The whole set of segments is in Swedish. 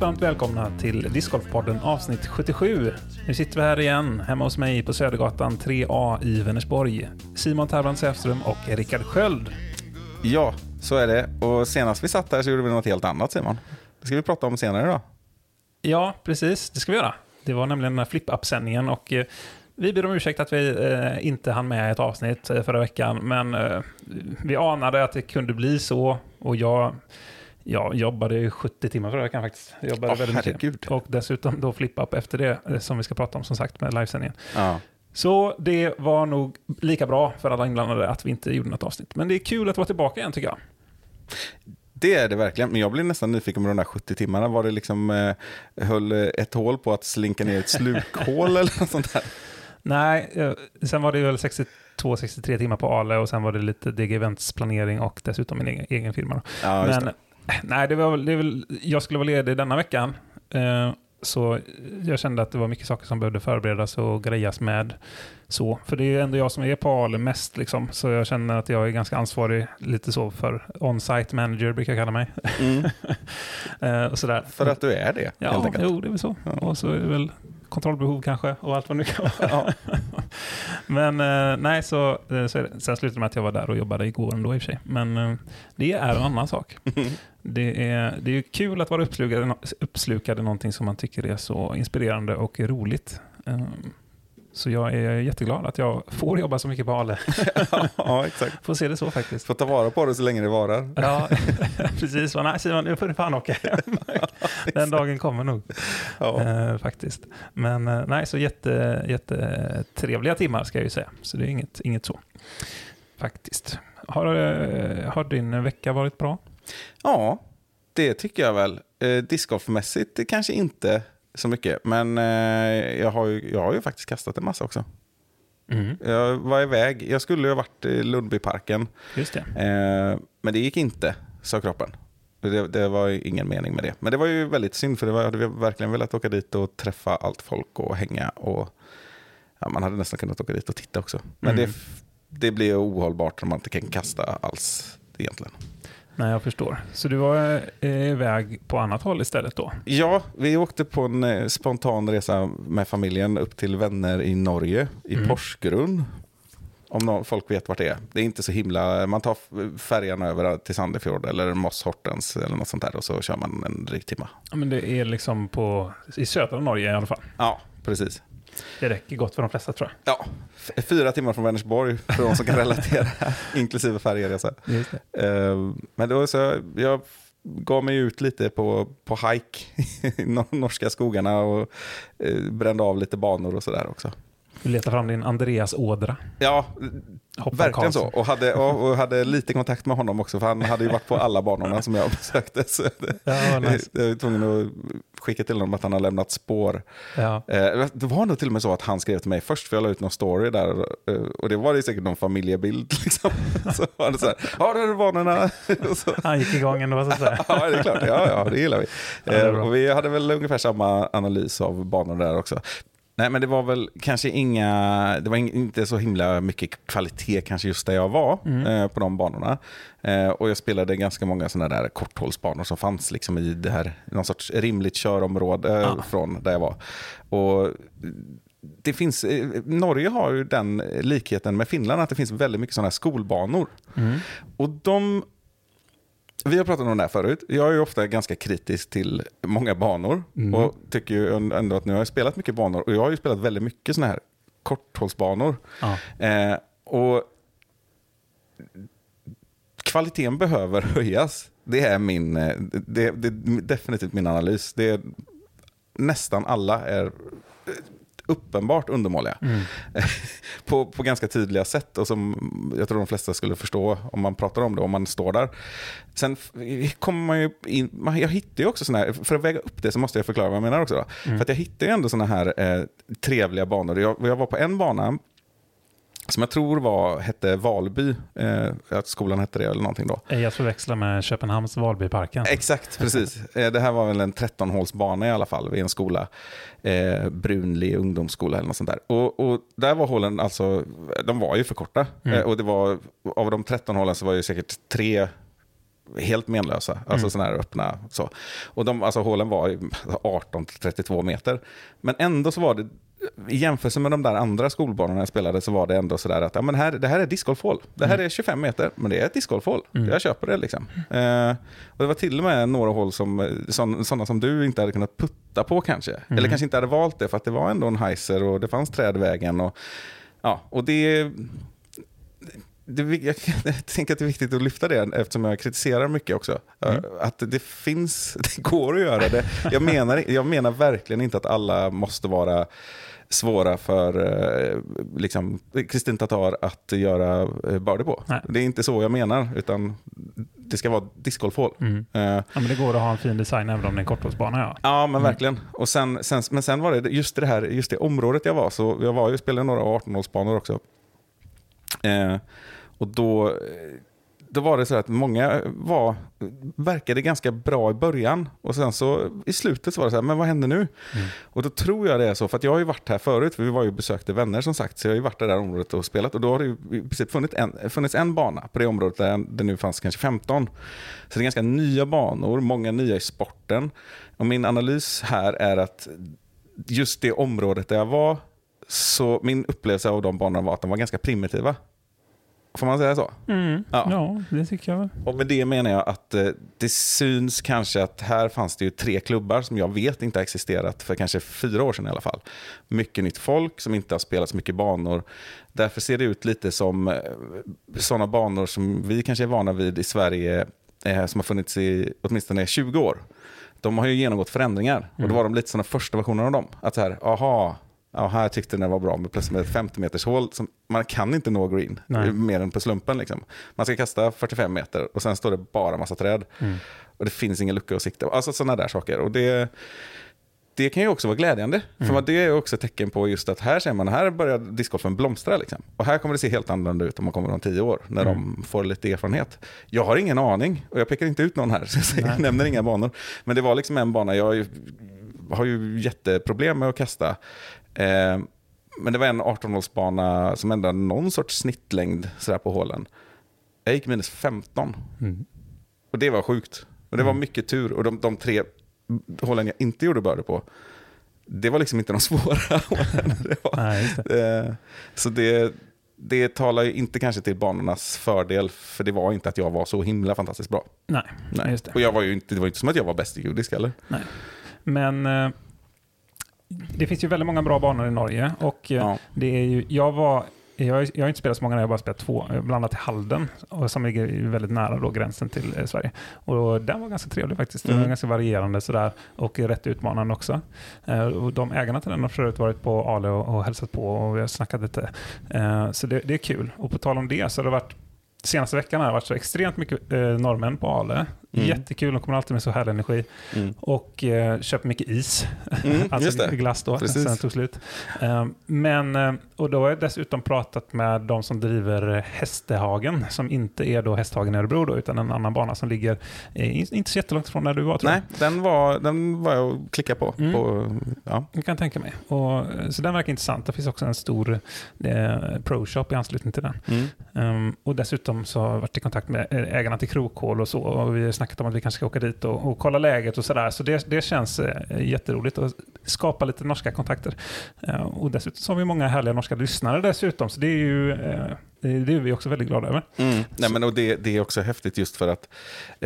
Varmt, varmt välkomna till Discgolfpodden avsnitt 77. Nu sitter vi här igen, hemma hos mig på Södergatan 3A i Vänersborg. Simon Terbrand Säfström och Rickard Sköld. Ja, så är det. Och senast vi satt där så gjorde vi något helt annat Simon. Det ska vi prata om senare idag. Ja, precis. Det ska vi göra. Det var nämligen den här flip-up-sändningen och eh, vi ber om ursäkt att vi eh, inte hann med ett avsnitt eh, förra veckan, men eh, vi anade att det kunde bli så och jag jag jobbade ju 70 timmar förra veckan faktiskt. Jag jobbade Åh, väldigt mycket. herregud. Och dessutom då flip-up efter det, eh, som vi ska prata om som sagt med livesändningen. Ja. Så det var nog lika bra för alla inblandade att vi inte gjorde något avsnitt. Men det är kul att vara tillbaka igen tycker jag. Det är det verkligen, men jag blir nästan nyfiken på de där 70 timmarna. Var det liksom, eh, höll eh, ett hål på att slinka ner ett slukhål eller något sånt där? Nej, eh, sen var det väl 62-63 timmar på Ale och sen var det lite DG Events planering och dessutom min egen, egen firma. Ja, Men. Nej, det var, det väl, jag skulle vara ledig denna veckan. Eh, så jag kände att det var mycket saker som behövde förberedas och grejas med. Så, för det är ju ändå jag som är på Ale mest, liksom. så jag känner att jag är ganska ansvarig, lite så för on-site manager brukar jag kalla mig. Mm, Eh, och sådär. för att du är det, helt Ja, enkelt. jo, det är väl så. Ja. Och så är det väl kontrollbehov kanske och allt vad det nu kan vara. Ja. Men eh, nej, så, eh, så sen slutade det med att jag var där och jobbade igår ändå i och för sig. Men eh, det är en annan sak. Det är, det är kul att vara uppslukad, uppslukad i någonting som man tycker är så inspirerande och roligt. Eh, Så jag är jätteglad att jag får jobba så mycket på Ale. ja, exakt. Får se det så faktiskt. Får ta vara på det så länge det varar. Ja, precis. Nej, Simon, nu får du fan åka hem. Den dagen kommer nog. Ja. Eh, faktiskt. Men eh, nej, så jätte, jättetrevliga timmar ska jag ju säga. Så det är inget, inget så. Faktiskt. Har, eh, har din vecka varit bra? ja, det tycker jag väl. Eh, Discgolfmässigt kanske inte så mycket, men eh, jag, har ju, jag har ju faktiskt kastat en massa också. Jag var iväg, jag skulle ju ha varit i Lundbyparken, Just det. Eh, men det gick inte, sa kroppen. Det, det var ju ingen mening med det. Men det var ju väldigt synd, för det var, jag hade verkligen velat åka dit och träffa allt folk och hänga. Och, ja, man hade nästan kunnat åka dit och titta också. Men Mm. det, det blir ohållbart om man inte kan kasta alls egentligen. Nej, jag förstår. Så du var eh, iväg på annat håll istället då? Ja, vi åkte på en eh, spontan resa med familjen upp till vänner i Norge, i Mm. Porsgrunn. Om någon, folk vet vart det är. Det är inte så himla... Man tar färjan över till Sandefjord eller Moss Hortens eller något sånt där och så kör man en dryg timme. Ja, Men det är liksom på, i södra Norge i alla fall. Ja, precis. Det räcker gott för de flesta tror Ja, f- fyra timmar från Vänersborg för de som kan relatera, inklusive färjeresa. jag. Just det. Eh, Men då så, jag gav mig ut lite på, på hike i nor- norska skogarna och eh, brände av lite banor och sådär också. Du letar fram din Andreas Ådra. Ja, Hoppar verkligen så. Karlsson. Och hade, och, och hade lite kontakt med honom också, för han hade ju varit på alla banorna som jag besökte. Så det, Ja, nice. jag var tvungen att skicka till honom att han har lämnat spår. Ja. Eh, Det var nog till och med så att han skrev till mig först, för jag la ut någon story där. eh, Och det var det säkert någon familjebild. Liksom. Så var det så här, ja där är banorna. Så, Han gick igång ändå, så att ja, det är klart. Ja, ja, det gillar vi. Ja, det Eh, och vi hade väl ungefär samma analys av banorna där också. Nej, men det var väl kanske inga, det var in- inte så himla mycket kvalitet kanske just där jag var Mm. eh, på de banorna. Eh, och jag spelade ganska många sådana där korthållsbanor som fanns liksom i det här, någon sorts rimligt körområde eh, Ah. från där jag var. Och det finns, eh, Norge har ju den likheten med Finland att det finns väldigt mycket sådana här skolbanor. Mm. Och de vi har pratat om det här förut. Jag är ju ofta ganska kritisk till många banor. Mm. Och tycker ju ändå att nu har jag spelat mycket banor. Och jag har ju spelat väldigt mycket sådana här korthållsbanor. Ja. Eh, och kvaliteten behöver höjas. Det är min, eh, det, det är definitivt min analys. Det är, nästan alla är eh, uppenbart undermåliga. Mm. på, på ganska tydliga sätt och som jag tror de flesta skulle förstå om man pratar om det, om man står där. Sen kommer man ju in, man, jag hittar ju också sådana här, för att väga upp det så måste jag förklara vad jag menar också. Mm. För att jag hittar ju ändå sådana här eh, trevliga banor. Jag, jag var på en bana som jag tror var, hette Valby, eh, att skolan hette det eller någonting då. Ej att förväxla med Köpenhamns Valbyparken. Exakt, precis. Eh, det här var väl en 13-hålsbana i alla fall vid en skola. Eh, Brunli ungdomsskola eller något sånt där. Och, och där var hålen, alltså, de var ju för korta. Mm. Eh, och det var, av de 13 hålen så var ju säkert tre helt menlösa, alltså Mm. sådana här öppna. Så. Och de, alltså, hålen var ju 18-32 meter. Men ändå så var det, i jämförelse med de där andra skolbanorna jag spelade, så var det ändå sådär att ja, men här, det här är discgolfhål. Det här är 25 meter, men det är ett discgolfhål. Mm. Jag köper det liksom. Eh, och det var till och med några hål som, sådana som du inte hade kunnat putta på kanske. Eller kanske inte hade valt det, för att det var ändå en heiser och det fanns träd i vägen. Och, ja, och det det, jag, jag tänker att det är viktigt att lyfta det eftersom jag kritiserar mycket också. Mm. Att det finns, det går att göra det. Jag menar, jag menar verkligen inte att alla måste vara svåra för eh, liksom, Kristin Tatar att göra eh, birdie på. Nej. Det är inte så jag menar, utan det ska vara discgolfhål. Mm. Eh, Ja, men det går att ha en fin design även om det är en korthållsbana. Ja. Ja, men verkligen. Och sen, sen, men sen var det just det här just det området jag var. Så jag var ju spelade några 18-hålsbanor också. Eh, och då, då var det så att många var, verkade ganska bra i början. Och sen så i slutet så var det så här, men vad händer nu? Och då tror jag det är så, för att jag har ju varit här förut, för vi var ju besökte vänner som sagt. Så jag har ju varit i det där området och spelat. Och då har det ju i princip funnits en, funnits en bana på det området där det nu fanns kanske 15. Så det är ganska nya banor, många nya i sporten. Och min analys här är att just det området där jag var, så min upplevelse av de banorna var att de var ganska primitiva. Får man säga så? Mm. Ja. Ja. det tycker jag. Och med det menar jag att eh, det syns kanske att här fanns det ju tre klubbar som jag vet inte har existerat för kanske fyra år sedan i alla fall. Mycket nytt folk som inte har spelat så mycket banor. Därför ser det ut lite som eh, sådana banor som vi kanske är vana vid i Sverige eh, som har funnits i åtminstone 20 år. De har ju genomgått förändringar och då var de lite sådana första versioner av dem. Att så här, aha, ja, här tyckte den var bra med plötsligt med ett 50 meters hål. Som, man kan inte nå green Nej. mer än på slumpen. Liksom. Man ska kasta 45 meter och sen står det bara massa träd. Och det finns ingen lucka att sikta på. Alltså sådana där saker. Och det, det kan ju också vara glädjande. För vad det är också ett tecken på just att här ser man, här börjar discgolfen blomstra. Liksom. Och här kommer det se helt annorlunda ut om man kommer om tio år, när de får lite erfarenhet. Jag har ingen aning, och jag pekar inte ut någon här, så jag säger, nämner inga banor. Men det var liksom en bana, jag har ju jätteproblem med att kasta. Eh, men det var en 18-hålsbana som ändå hade någon sorts snittlängd sådär på hålen. Jag gick minus 15. Mm. Och det var sjukt. Och det var mycket tur. Och de, de tre hålen jag inte gjorde börde på, det var liksom inte de svåra hålen. Det var, Nej, det. eh, så det, det talar ju inte kanske till banornas fördel, för det var inte att jag var så himla fantastiskt bra. Nej, Nej. Och jag var ju inte, det var ju inte som att jag var bäst i judisk heller. Nej. Men eh, det finns ju väldigt många bra banor i Norge. Och eh, Ja. det är ju, jag, var, jag, jag har inte spelat så många, jag har bara spelat två. Har Blandat i Halden, och som ligger väldigt nära då gränsen till eh, Sverige. Och den var ganska trevlig faktiskt. Den var Mm. ganska varierande sådär, och rätt utmanande också. Eh, och de ägarna till den har förut varit på Ale och, och hälsat på och vi har snackat lite. Eh, så det, det är kul. Och på tal om det så har det varit Senaste veckan har det varit så extremt mycket eh, norrmän på Ale. Mm. Jättekul, de kommer alltid med så härlig energi. Mm. Och eh, köpt mycket is. Mm, alltså glass då, Precis. sen tog slut. Eh, men, och då har jag dessutom pratat med de som driver Hästehagen, som inte är då Hästhagen i Örebro då, utan en annan bana som ligger eh, in- inte så jättelångt från där du var tror Nej, den var, den var jag och klickade på. Mm. på ja. jag. kan tänka mig. Och, eh, så den verkar intressant. Det finns också en stor eh, pro-shop i anslutning till den. Um, och dessutom så har jag varit i kontakt med eh, ägarna till Krokhål och så. Och vi snackat om att vi kanske ska åka dit och, och kolla läget och sådär. Så det, det känns eh, jätteroligt att skapa lite norska kontakter. Eh, och dessutom så har vi många härliga norska lyssnare dessutom. Så det är ju eh, det, är vi också väldigt glada över. Mm. Nej, men och det, det är också häftigt just för att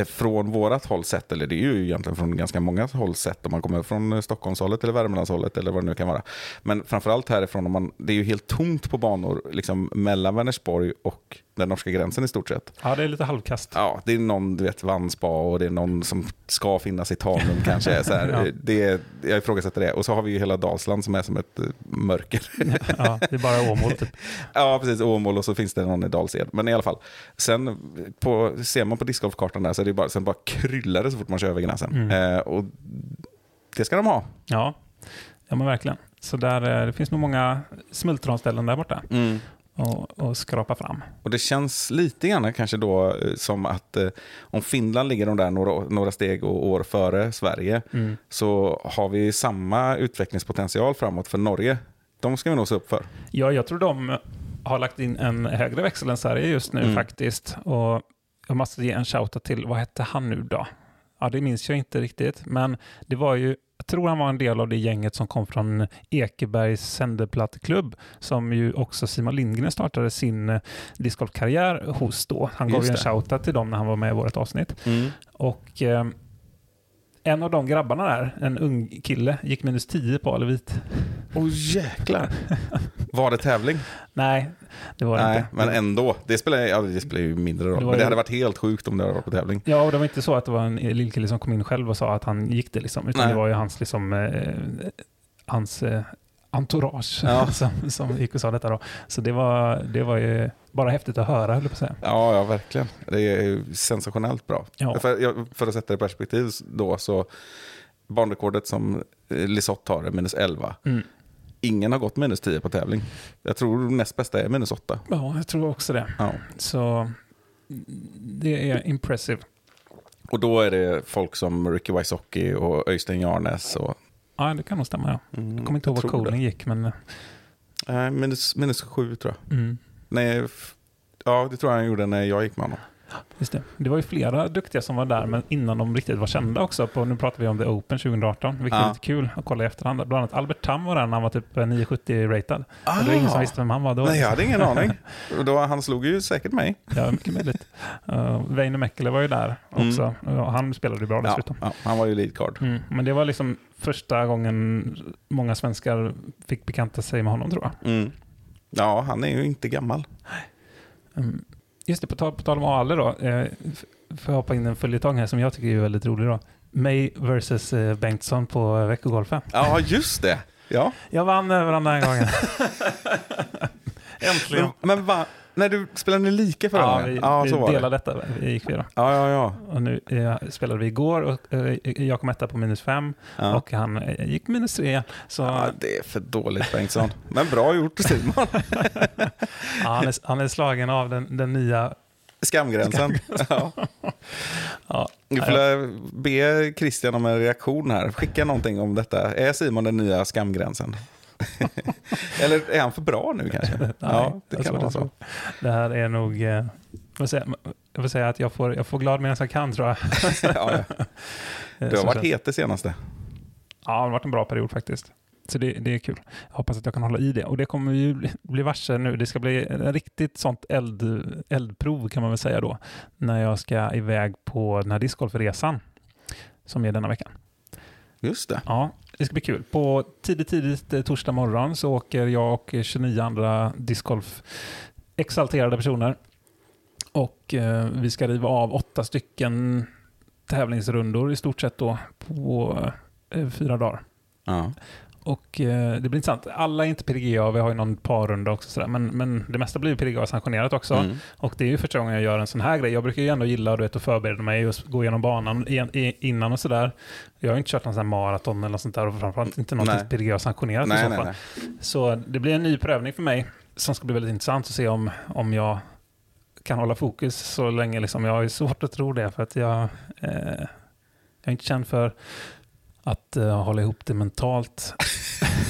från vårat håll sett, eller det är ju egentligen från ganska många håll sett, om man kommer från Stockholmshållet eller Värmlandshållet eller vad det nu kan vara. Men framförallt härifrån, om man, det är ju helt tomt på banor liksom, mellan Vänersborg och den norska gränsen i stort sett. Ja, det är lite halvkast. Ja, det är någon, du vet, Vanspa och det är någon som ska finnas i Tanum kanske. Så här, Ja. det, jag ifrågasätter det. Och så har vi ju hela Dalsland som är som ett eh, mörker. Ja, det är bara Åmål typ. Ja, precis. Åmål och så finns det någon i Dals-Ed. Men i alla fall. Sen på, ser man på discgolfkartan där så är det bara, sen bara kryllar det så fort man kör över gränsen. Mm. Eh, och det ska de ha. Ja, ja men verkligen. Så där, eh, det finns nog många smultronställen där borta. Och, och skrapa fram. Och det känns lite grann kanske då eh, som att eh, om Finland ligger de där några, några steg och år före Sverige Mm. så har vi samma utvecklingspotential framåt för Norge. De ska vi nog se upp för. Ja, jag tror de har lagt in en högre växel än Sverige just nu Mm. faktiskt. Och jag måste ge en shoutout till, vad hette han nu då? Ja, det minns jag inte riktigt, men det var ju, jag tror han var en del av det gänget som kom från Ekebergs sänderplatteklubb, som ju också Simon Lindgren startade sin eh, discgolfkarriär hos då. Han gav Just ju en shoutout till dem när han var med i vårt avsnitt. Och eh, en av de grabbarna där, en ung kille, gick minus 10 på Alevit. Åh jäklar. Var det tävling? Nej, det var det Nej, inte. men ändå. Det spelar, ja, det spelar ju mindre roll. Det Men det ju- hade varit helt sjukt om det hade varit på tävling. Ja, och det var inte så att det var en lillkille som kom in själv och sa att han gick det, liksom, utan Nej. det var ju hans, liksom, eh, hans eh, entourage Ja. som, som gick och sa detta. Då. Så det var, det var ju bara häftigt att höra, höll jag på att säga. Ja, ja, verkligen. Det är sensationellt bra. Ja. För, för att sätta det i perspektiv då, så banrekordet som eh, Lisotte har är minus 11. Mm. Ingen har gått minus 10 på tävling. Jag tror näst bästa är minus 8. Ja, jag tror också det. Ja. Så det är impressive. Och då är det folk som Ricky Wysocki och Öystein Jarnes. Och, Ja, det kan nog stämma. Ja. mm, Jag kommer inte ihåg vad koden gick, men... Nej, minus, minus 7 tror jag. Mm. Nej, ja, det tror jag han gjorde när jag gick med honom. Just det. det var ju flera duktiga som var där, men innan de riktigt var kända också. På, nu pratar vi om The Open 2018, vilket Ja. är lite kul att kolla i efterhand. Bland annat Albert Tam var där när han var typ 970 ratad. Och det var ingen som visste vem han var då. Ah. Nej, jag hade ingen aning. Då, han slog ju säkert mig. Ja, mycket möjligt. Uh, Väinö Mäkelä var ju där Mm. också. Ja, han spelade ju bra Ja, dessutom. ja, han var ju lead card. Mm. Men det var liksom första gången många svenskar fick bekanta sig med honom tror jag. Mm. Ja, han är ju inte gammal. Mm. Just det, på tal, på tal om Ale då. Eh, får jag hoppa in en följetong här som jag tycker är väldigt rolig då. May versus eh, Bengtsson på veckogolfen. Ja, just det. Ja. Jag vann över honom den här gången. Äntligen. Men, men va, när du spelade ni lika förra Ja, gången? vi, ja, vi så var det. delade detta. Vi gick då. Ja, ja, ja. Och nu eh, spelade vi igår och eh, jag kom etta på minus fem ja. och han eh, gick minus tre. Så ja det är för dåligt Bengtsson. Men bra gjort Simon. ja, han, är, han är slagen av den, den nya... Skamgränsen. Ja. Ja, Vi får be Christian om en reaktion här. Skicka någonting om detta. Är Simon den nya skamgränsen? Eller är han för bra nu kanske? Nej, ja, det kan vara så. Det här är nog... Eh, jag, säga, jag får säga att jag får, jag får glad medan jag kan tror jag. ja, ja. Eh, Du har så varit het det senaste. Ja, det har varit en bra period faktiskt. Så det, det är kul. Jag hoppas att jag kan hålla i det. Och det kommer ju bli, bli varse nu. Det ska bli en riktigt sånt eld, eldprov kan man väl säga då. När jag ska iväg på den här discgolfresan. Som är denna veckan. Just det. Ja, det ska bli kul. På tidigt, tidigt eh, torsdag morgon så åker jag och 29 andra discgolf exalterade personer. Och eh, vi ska riva av åtta stycken tävlingsrundor i stort sett då på eh, fyra dagar. Ja. Och eh, det blir intressant. Alla är inte PDGA, vi har ju någon parrunda också sådär, men, men det mesta blir PDGA-sanktionerat också. Mm. Och det är ju första gången jag gör en sån här grej. Jag brukar ju ändå gilla du vet, att förbereda mig och gå igenom banan innan och sådär. Jag har ju inte kört någon sån här maraton eller något sånt där och framförallt inte något. PDGA-sanktionerat i så nej, fall. nej. Så det blir en ny prövning för mig som ska bli väldigt intressant att se om, om jag kan hålla fokus så länge. Liksom. Jag har ju svårt att tro det för att jag, eh, jag är inte känd för att eh, hålla ihop det mentalt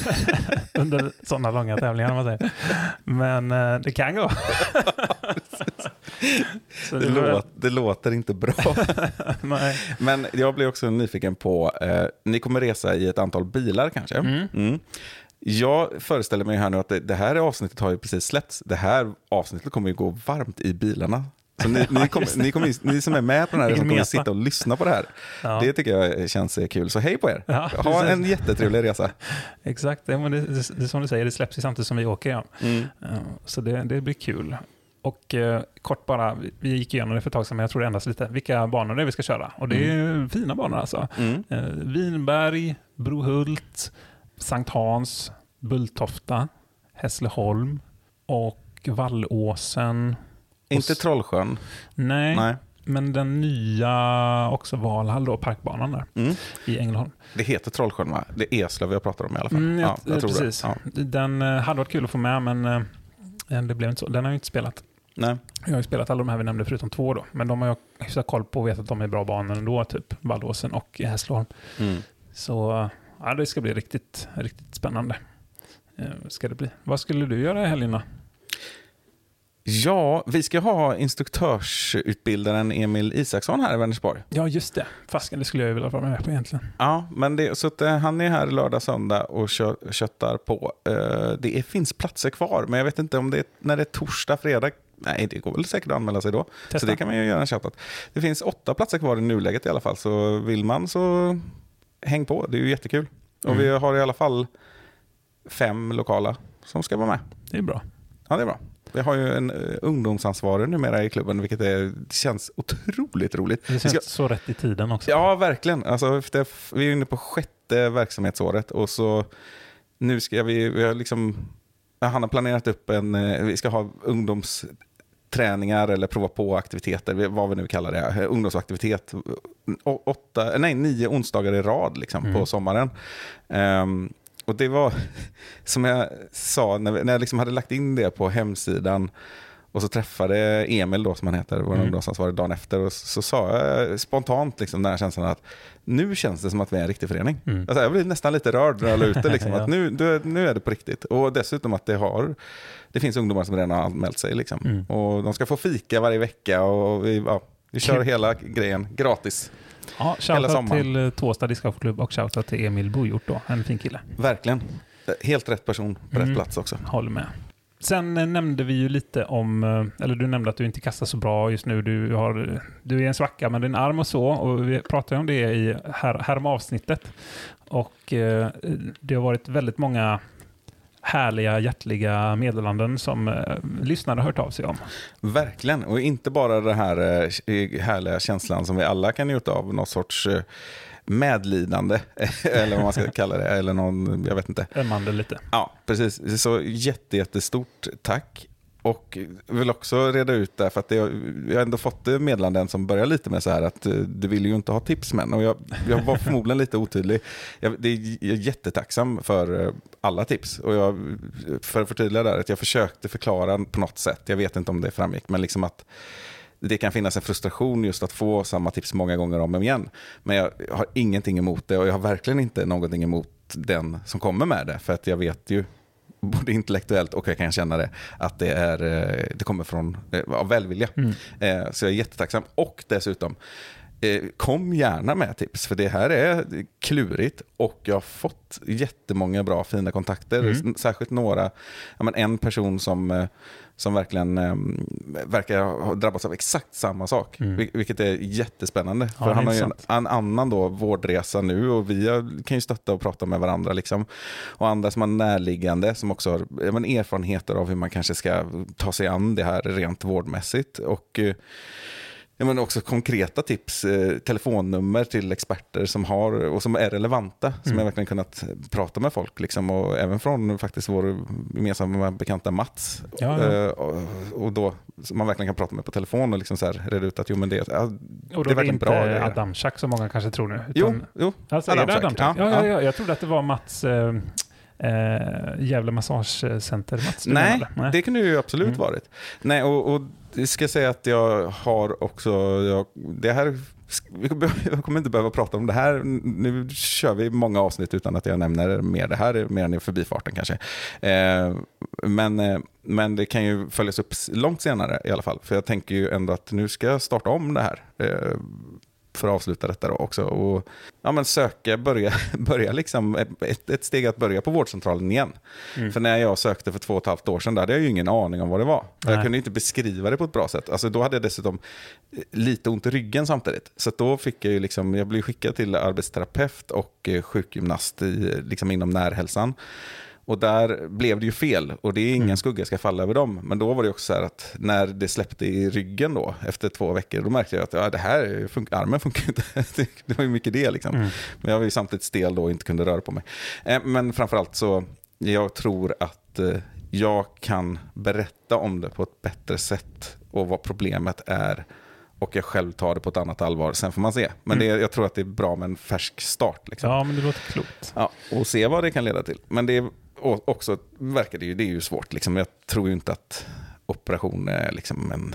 under sådana långa tävlingar. Man säger. Men eh, det kan gå. Det, det låt, det låter inte bra. Men jag blir också nyfiken på, eh, ni kommer resa i ett antal bilar kanske? Mm. Mm. Jag föreställer mig här nu att det, det här avsnittet har ju precis släppts. Det här avsnittet kommer ju gå varmt i bilarna. Så ni, ni, kommer, ni, kommer, ni som är med på den här resan kommer sitta och lyssna på det här. Ja. Det tycker jag känns eh, kul. Så hej på er. Ja, ha en jättetrevlig resa. Exakt, det, men det, det, det som du säger, det släpps ju samtidigt som vi åker. Ja. Mm. Ja, Så det, det blir kul. Och eh, kort bara, vi- gick igenom det för ett tag sedan, men jag tror det ändras lite, vilka banor det är vi ska köra. Och det är ju fina banor alltså. Mm. Eh, Vinberg, Brohult, Sankt Hans, Bulltofta, Hässleholm och Vallåsen. Inte Trollsjön. Nej, Nej. men den nya också Valhall då, parkbanan där Mm. i Ängelholm. Det heter Trollsjön va? Det är Eslöv jag pratar om i alla fall. Mm, ja, jag, precis. Ja. Den eh, hade varit kul att få med, men eh, Eh, Det blev inte så. Den har jag inte spelat. Nej. Jag har ju spelat alla de här vi nämnde förutom två då. Men de har jag hyfsat koll på och vet att de är bra banor ändå. Typ Vallåsen och Hässleholm. Mm. Så ja, det ska bli riktigt, riktigt spännande. Ska det bli. Vad skulle du göra i helgen då? Ja, vi ska ha instruktörsutbildaren Emil Isaksson här i Vänersborg. Ja, just det. Fasken, det skulle jag vilja vara med på egentligen. Ja, men det, så att, eh, han är här lördag, söndag och kö, köttar på. Eh, det finns platser kvar, men jag vet inte om det är när det är torsdag, fredag. Nej, det går väl säkert att anmäla sig då. Testa. Så det kan man ju göra en shoutout. Det finns åtta platser kvar i nuläget i alla fall, så vill man så häng på. Det är ju jättekul. Och Mm. vi har i alla fall fem lokala som ska vara med. Det är bra. Ja, det är bra. Vi har ju en uh, ungdomsansvarig numera i klubben, vilket är, det känns otroligt roligt. Det känns ska- så rätt i tiden också. Ja, verkligen. Alltså, efter, vi är inne på sjätte verksamhetsåret och så nu ska vi, vi har liksom, han har planerat upp en, eh, vi ska ha ungdomsträningar eller prova på aktiviteter, vad vi nu kallar det, eh, ungdomsaktivitet. Åtta, nej, nio onsdagar i rad liksom, Mm. på sommaren. Ehm, och det var, som jag sa, när, när jag liksom hade lagt in det på hemsidan och så träffade Emil, då, som han heter, vår Mm. ungdomsansvarig, dagen efter. Och så, så sa jag spontant liksom, den här känslan att nu känns det som att vi är en riktig förening. Mm. Alltså, jag blev nästan lite rörd när jag la ut det. Liksom, Ja. att nu, nu, nu är det på riktigt. Och dessutom att det har det finns ungdomar som redan har anmält sig. Liksom. Mm. Och de ska få fika varje vecka och vi, ja, vi kör hela grejen gratis. Ja, shoutout till eh, Tåsta discgolfklubb och shoutout till Emil Bojort då. En fin kille. Verkligen. Helt rätt person på Mm. rätt plats också. Håller med. Sen eh, nämnde vi ju lite om, eh, eller du nämnde att du inte kastar så bra just nu. Du, har, du är en svacka med din arm och så. Och vi pratade om det i här, häromavsnittet. Och eh, det har varit väldigt många härliga, hjärtliga meddelanden som eh, lyssnare har hört av sig om. Verkligen, och inte bara den här eh, härliga känslan som vi alla kan njuta av, någon sorts eh, medlidande, eller vad man ska kalla det, eller någon, jag vet inte. Ömmande lite. Ja, precis. Så jätte, jättestort tack. Och jag vill också reda ut det, för att det, jag har ändå fått meddelanden som börjar lite med så här att eh, du vill ju inte ha tipsmän. Och jag, jag var förmodligen lite otydlig. Jag, det är, jag är jättetacksam för eh, alla tips. Och jag, för att förtydliga där, att jag försökte förklara på något sätt, jag vet inte om det framgick, men liksom att det kan finnas en frustration just att få samma tips många gånger om och om igen. Men jag har ingenting emot det och jag har verkligen inte någonting emot den som kommer med det. För att jag vet ju, både intellektuellt och jag kan känna det, att det, är, eh, det kommer från eh, av välvilja. Mm. Eh, Så jag är jättetacksam. Och dessutom, kom gärna med tips, för det här är klurigt och jag har fått jättemånga bra fina kontakter. Mm. Särskilt några, ja, men en person som, eh, som verkligen eh, verkar ha drabbats av exakt samma sak, Mm. vil- vilket är jättespännande. Ja, För han har ju en, en annan då vårdresa nu och vi kan ju stötta och prata med varandra. Liksom. Och andra som har närliggande som också har ja, men erfarenheter av hur man kanske ska ta sig an det här rent vårdmässigt. Och eh, Ja, men också konkreta tips, eh, telefonnummer till experter som har och som är relevanta. Som Mm. jag verkligen kunnat prata med folk. Liksom, och även från faktiskt vår gemensamma bekanta Mats. Ja, ja. Eh, och, och då som man verkligen kan prata med på telefon och liksom så här, reda ut att jo, men det, ja, Och det då är är det verkligen inte bra. grejer. Adamczak som många kanske tror nu. Jo, utan- jo. Alltså, är det Adamczak. Ja, ja, ja. ja, jag trodde att det var Mats eh, eh, Gävle Massagecenter. Mats, Nej, menade? det kunde ju absolut Mm. varit. Nej, och, och jag ska säga att jag har också, jag, det här, vi kommer- jag kommer inte behöva prata om det här, nu kör vi många avsnitt utan att jag nämner mer det här, mer än i förbifarten kanske. Eh, men, eh, men det kan ju följas upp långt senare i alla fall, för jag tänker ju ändå att nu ska jag starta om det här. Eh, för att avsluta detta då också. Och, ja, men söka, börja, börja liksom, ett, ett steg att börja på vårdcentralen igen. Mm. För när jag sökte för två och ett halvt år sedan, där hade jag ju ingen aning om vad det var. Nej. Jag kunde inte beskriva det på ett bra sätt. Alltså, då hade jag dessutom lite ont i ryggen samtidigt. Så då fick jag ju liksom, jag blev skickad till arbetsterapeut och eh, sjukgymnast i, liksom inom närhälsan. Och där blev det ju fel och det är ingen Mm. skugga ska falla över dem. Men då var det också så här att när det släppte i ryggen då, efter två veckor, då märkte jag att ja, det här fun- armen funkar inte. Det- var ju mycket det liksom. Mm. Men jag var ju samtidigt stel då och inte kunde röra på mig. Eh, Men framförallt så, jag tror att eh, jag kan berätta om det på ett bättre sätt och vad problemet är. Och jag själv tar det på ett annat allvar. Sen får man se. Men det, jag tror att det är bra med en färsk start. Liksom. Ja, men det låter klokt. Ja, och se vad det kan leda till. Men det är också verkar det ju, det är ju svårt. Liksom. Jag tror ju inte att operation är liksom en,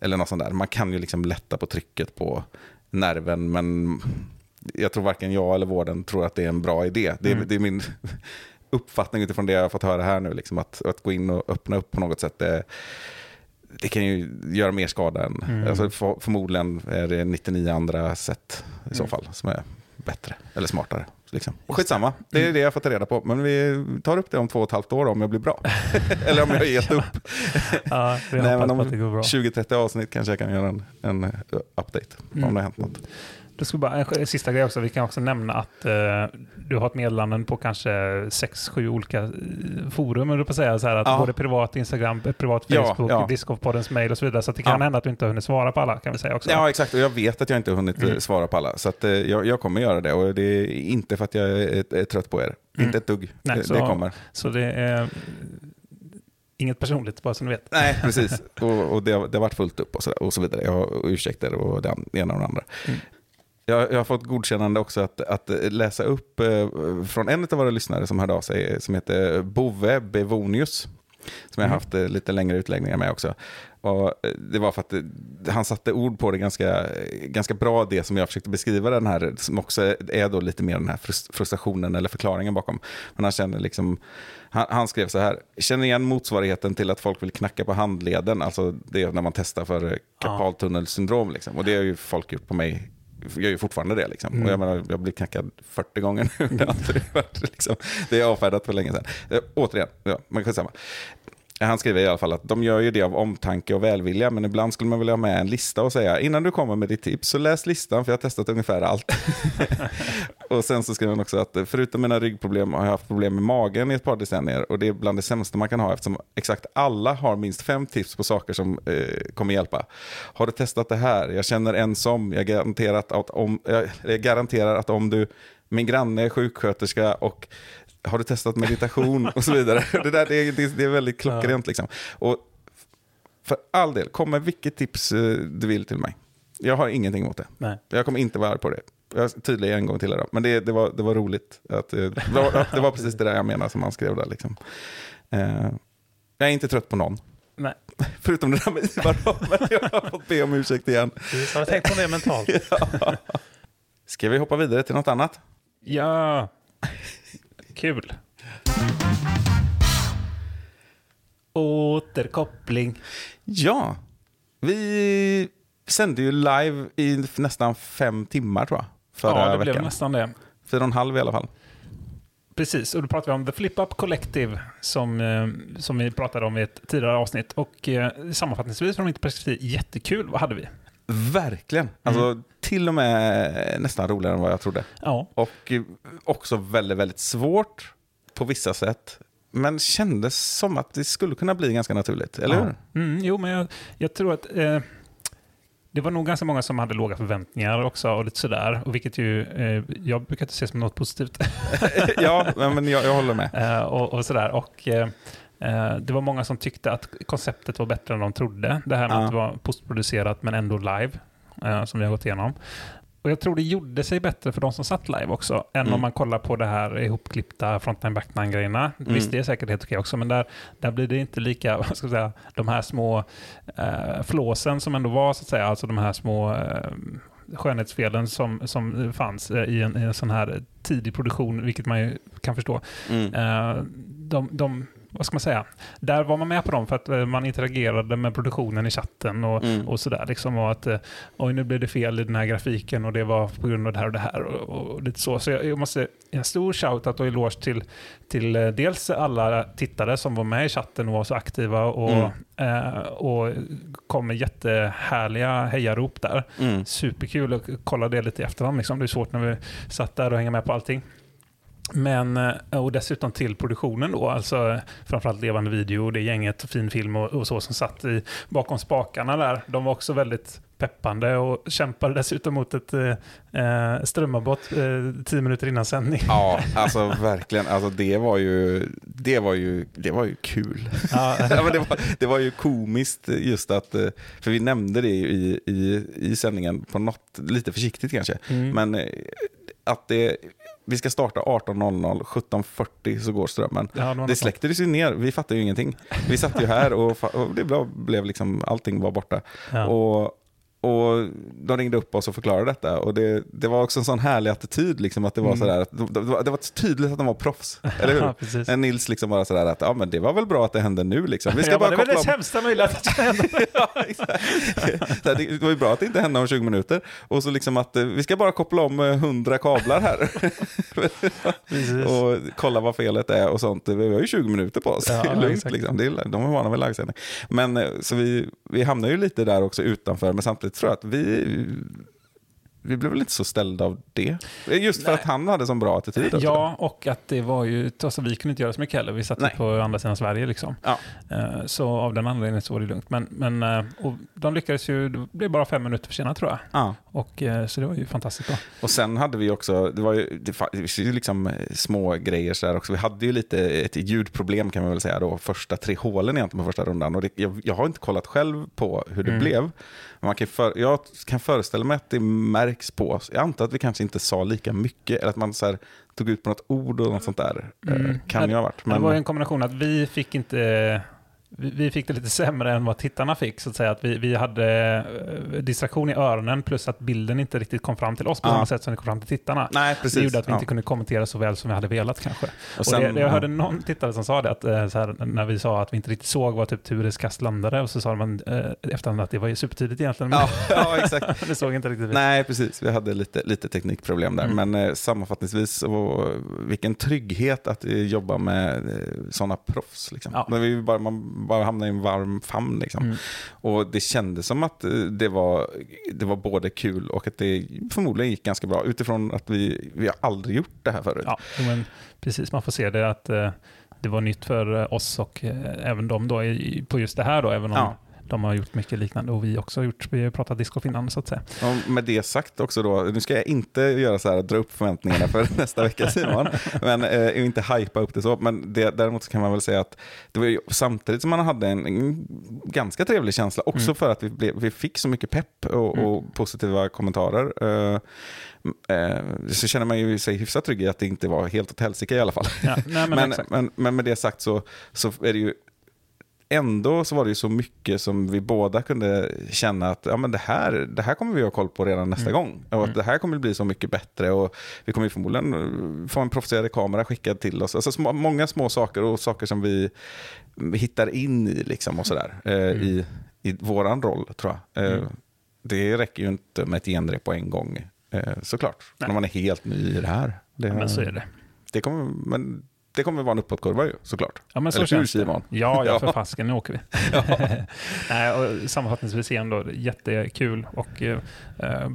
eller något sånt där. Man kan ju liksom lätta på trycket på nerven, men jag tror varken jag eller vården tror att det är en bra idé. Det är, Mm. det är min uppfattning utifrån det jag har fått höra här nu. Liksom, att, att gå in och öppna upp på något sätt, det, det kan ju göra mer skada än... Mm. Alltså, för, förmodligen är det 99 andra sätt i så Mm. fall som är bättre eller smartare. Liksom. Och skitsamma, det är det jag fått reda på. Men vi tar upp det om två och ett halvt år om jag blir bra. eller om jag har gett upp. Ja, vi Nej, men om bra. 20-30 avsnitt kanske jag kan göra en, en eh, update Mm. om det har hänt något. Det skulle bara, en sista grej också, vi kan också nämna att eh, du har ett meddelanden på kanske sex, sju olika eh, forum, eller på säga så här, att Ja. både privat Instagram, privat Ja, Facebook, ja. Discordpoddens mail och så vidare. Så det kan Ja. hända att du inte har hunnit svara på alla, kan vi säga också. Ja, exakt. Och jag vet att jag inte har hunnit eh, Mm. svara på alla. Så att, eh, jag, jag kommer göra det. Och det är inte för att jag är, är trött på er. Mm. Inte ett dugg. Nej, det, så- det kommer. Så det är eh, inget personligt, bara så ni vet. Nej, precis. och och det, har- det har varit fullt upp och så, och så vidare. Jag har ursäkter och det ena och det andra. Mm. Jag, jag har fått godkännande också att, att läsa upp eh, från en av våra lyssnare som hörde av sig, som heter Bove Bevonius. Som jag har Mm. haft eh, lite längre utläggningar med också. Och eh, det var för att eh, han satte ord på det ganska, ganska bra, det som jag försökte beskriva den här, som också är då lite mer den här frus- frustrationen eller förklaringen bakom. Men han känner liksom, han, han skrev så här, känner igen motsvarigheten till att folk vill knacka på handleden, alltså det är när man testar för eh, karpaltunnelsyndrom. Liksom. Och det har ju folk gjort på mig gör ju fortfarande det. Liksom. Mm. Och jag, menar, jag blir knackad 40 gånger nu. Det har aldrig varit, liksom, det är avfärdat för länge sedan. Eh, återigen, ja, men skitsamma. Han skriver i alla fall att de gör ju det av omtanke och välvilja, men ibland skulle man vilja ha med en lista och säga innan du kommer med ditt tips så läs listan för jag har testat ungefär allt. och sen så skriver han också att förutom mina ryggproblem har jag haft problem med magen i ett par decennier och det är bland det sämsta man kan ha eftersom exakt alla har minst fem tips på saker som eh, kommer hjälpa. Har du testat det här? Jag känner en som, jag garanterar att om, jag, garanterar att om du, min granne är sjuksköterska och har du testat meditation och så vidare. Det, där, det, är, det, är- väldigt klockrent. Liksom. Och för all del, kom med vilket tips eh, du vill till mig. Jag har ingenting emot det. Nej. Jag kommer inte vara arg på det. Jag tydligen en gång till idag. Men det, det, var, det var roligt. Att, eh, det, var, det var precis det där jag menade som han skrev där. Liksom. Eh, jag är inte trött på någon. Nej. Förutom det där med Ivar men jag har fått be om ursäkt igen. Du har tänkt på det mentalt. Ska vi hoppa vidare till något annat? Ja, kul. Återkoppling. Ja, vi sände ju live i nästan fem timmar tror jag. Förra ja, det blev veckan. nästan det. Fyra och en halv i alla fall. Precis, och då pratar vi om The Flip Up Collective som, eh, som vi pratade om i ett tidigare avsnitt. Och eh, sammanfattningsvis från mitt perspektiv, jättekul. Vad hade vi? Verkligen. Alltså, Till och med nästan roligare än vad jag trodde. Ja, Och eh, också väldigt, väldigt svårt på vissa sätt. Men kändes som att det skulle kunna bli ganska naturligt, eller ja. hur? Mm, jo, men jag, jag tror att eh, det var nog ganska många som hade låga förväntningar också och lite sådär. Och vilket ju, eh, jag brukar inte se som något positivt. ja, men jag, jag håller med. Eh, och, och sådär. Och, eh, det var många som tyckte att konceptet var bättre än de trodde. Det här med Ja. att det var postproducerat men ändå live, eh, som vi har gått igenom. Och jag tror det gjorde sig bättre för de som satt live också, än Mm. om man kollar på det här ihopklippta frontline backline grejerna. Mm. Visst, det är säkert helt okej också, men där, där blir det inte lika, vad ska jag säga, de här små eh, flåsen som ändå var, så att säga, alltså de här små eh, skönhetsfelen som, som fanns eh, i en, i en sån här tidig produktion, vilket man ju kan förstå. Mm. Eh, de, de, vad ska man säga, där var man med på dem för att eh, man interagerade med produktionen i chatten och, Mm. och sådär. Liksom, och att eh, oj, nu blev det fel i den här grafiken och det var på grund av det här och det här. Och, och lite så. Så jag, jag måste, en stor shoutout och eloge till, till eh, dels alla tittare som var med i chatten och var så aktiva och, Mm. eh, och kom med jättehärliga hejarop där. Mm. Superkul att kolla det lite i efterhand. Liksom. Det är svårt när vi satt där och hänga med på allting. Men, eh, och dessutom till produktionen då, alltså framförallt levande video, det gänget, fin film och, och så som satt i, bakom spakarna där. De var också väldigt peppande och kämpade dessutom mot ett eh, eh, strömavbrott eh, tio minuter innan sändning. Ja, alltså verkligen. Alltså, det, var ju, det, var ju, det var ju kul. Ja, det, var, det var ju komiskt just att, eh, för vi nämnde det i, i, i sändningen på något, lite försiktigt kanske, mm. men att det, vi ska starta 18.00, 17.40 så går strömmen. Ja, det släcktes ju ner, vi fattade ju ingenting. Vi satt ju här och, och det blev, blev liksom, allting var borta. Ja. Och, och de ringde upp oss och förklarade detta. Och det, det var också en sån härlig attityd, liksom, att det var Mm. sådär, att, det, var, det var tydligt att de var proffs. Eller hur? Ja, Nils liksom bara sådär att, ja men det var väl bra att det hände nu liksom. Vi ska Jag bara det koppla det sämsta möjliga att det ska hända. ja, exakt. Så här, det var ju bra att det inte hände om 20 minuter. Och så liksom att eh, vi ska bara koppla om eh, 100 kablar här. Och kolla vad felet är och sånt. Vi har ju 20 minuter på oss. Ja, Det är Lugnt, exakt. liksom. det är, de är vana vid livesändning. Men eh, så vi, vi hamnar ju lite där också utanför. Men samtidigt tror jag att vi, vi blev väl inte så ställda av det. Just för Nej. att han hade så bra attityd. Ja, och att det var ju, alltså, vi kunde inte göra så mycket heller. Vi satt Nej. på andra sidan Sverige liksom. Ja. Eh, Så av den anledningen så var det lugnt. Men, men eh, och de lyckades ju, det blev bara fem minuter försenat tror jag. Ja. Och, eh, så det var ju fantastiskt bra. Och sen hade vi också, det var ju, det fa- det var ju liksom små grejer så också. Vi hade ju lite ett ljudproblem kan man väl säga då, första tre hålen egentligen på första rundan. Och det, jag, jag har inte kollat själv på hur det Mm. blev. Man kan för, jag kan föreställa mig att det märks på oss. Jag antar att vi kanske inte sa lika mycket, eller att man så här, tog ut på något ord och något sånt där. Eh, Mm. Kan ju ha varit. Men... Det var en kombination att vi fick inte vi vi fick det lite sämre än vad tittarna fick, så att säga. Att vi, vi hade eh, distraktion i öronen plus att bilden inte riktigt kom fram till oss på Ja. samma sätt som den kom fram till tittarna. Nej, precis. Det gjorde att vi Ja. inte kunde kommentera så väl som vi hade velat kanske. Och, sen- det, det jag ja. hörde någon tittare som sa det, att, eh, här, när vi sa att vi inte riktigt såg vad typ Tures kast landade, och så sa man eh, efterhand att det var ju supertidigt egentligen, Ja, ja, exakt. det såg inte riktigt. Nej, precis. Vi hade lite, lite teknikproblem där. Mm. Men eh, sammanfattningsvis, så, vilken trygghet att eh, jobba med eh, sådana proffs. Liksom. Ja. Men vi bara, man bara hamnar i en varm famn. Liksom. Mm. Och det kändes som att eh, det var, det var både kul och att det förmodligen gick ganska bra. Utifrån att vi, vi har aldrig gjort det här förut. Ja, men precis. Man får se det att eh, det var nytt för oss och eh, även de då på just det här då, även om Ja. De har gjort mycket liknande och vi också har gjort, vi har pratat discgolf innan så att säga. Och med det sagt också då, nu ska jag inte göra så här, dra upp förväntningarna för nästa vecka Simon, men eh, inte hypa upp det så. Men det, däremot så kan man väl säga att det var ju, samtidigt som man hade en, en ganska trevlig känsla, också Mm. för att vi, blev, vi fick så mycket pepp och, och positiva kommentarer. Eh, eh, så känner man ju sig hyfsat trygg i att det inte var helt åt helsike i alla fall. Ja, nej, men, Men, men, men med det sagt så, så är det ju ändå så var det ju så mycket som vi båda kunde känna att ja, men det, här, det här kommer vi ha koll på redan nästa Mm. gång. Och att det här kommer bli så mycket bättre och vi kommer förmodligen få en proffsigare kamera skickad till oss. Alltså små, många små saker och saker som vi hittar in i liksom och sådär. Eh, i, I våran roll tror jag. Eh, Mm. Det räcker ju inte med ett genrep på en gång eh, såklart. Nej. När man är helt ny i det här. Det, Ja, men så är det. det kommer, men det kommer vara en uppåtkurva ju, såklart. Ja, men så Eller hur, känns det. Simon? Ja, ja, för fasken, nu åker vi. Nej, och sammanfattningsvis igen då, jättekul och eh,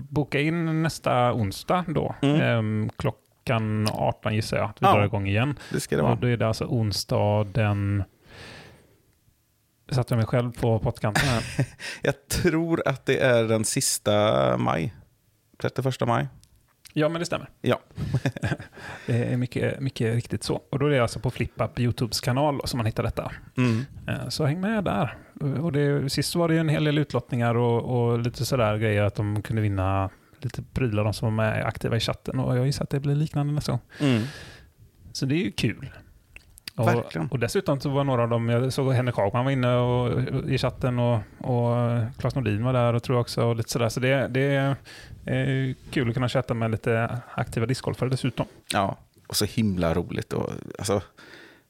boka in nästa onsdag då. Mm. Eh, klockan 18 gissar jag att vi Ja. drar igång igen. Det ska det Och vara. då är det alltså onsdag den... Satte jag mig själv på pottkanten här. Jag tror att det är den sista maj. 31 maj. Ja, men det stämmer. Ja. Det är mycket, mycket riktigt så. Och då är det alltså på FlippUp, YouTubes kanal, som man hittar detta. Mm. Eh, Så häng med där. Och det, sist var det ju en hel del utlottningar och, och lite sådär grejer att de kunde vinna lite prylar, de som med aktiva i chatten. Och jag gissar att det blir liknande nästa gång. Mm. Så det är ju kul. Och, och dessutom så var några av dem, jag såg Henrik Hagman var inne och, i chatten och, och Claes Nordin var där och tror jag också. Och lite sådär. Så det, det är kul att kunna chatta med lite aktiva discgolfare dessutom. Ja, och så himla roligt. Och, alltså,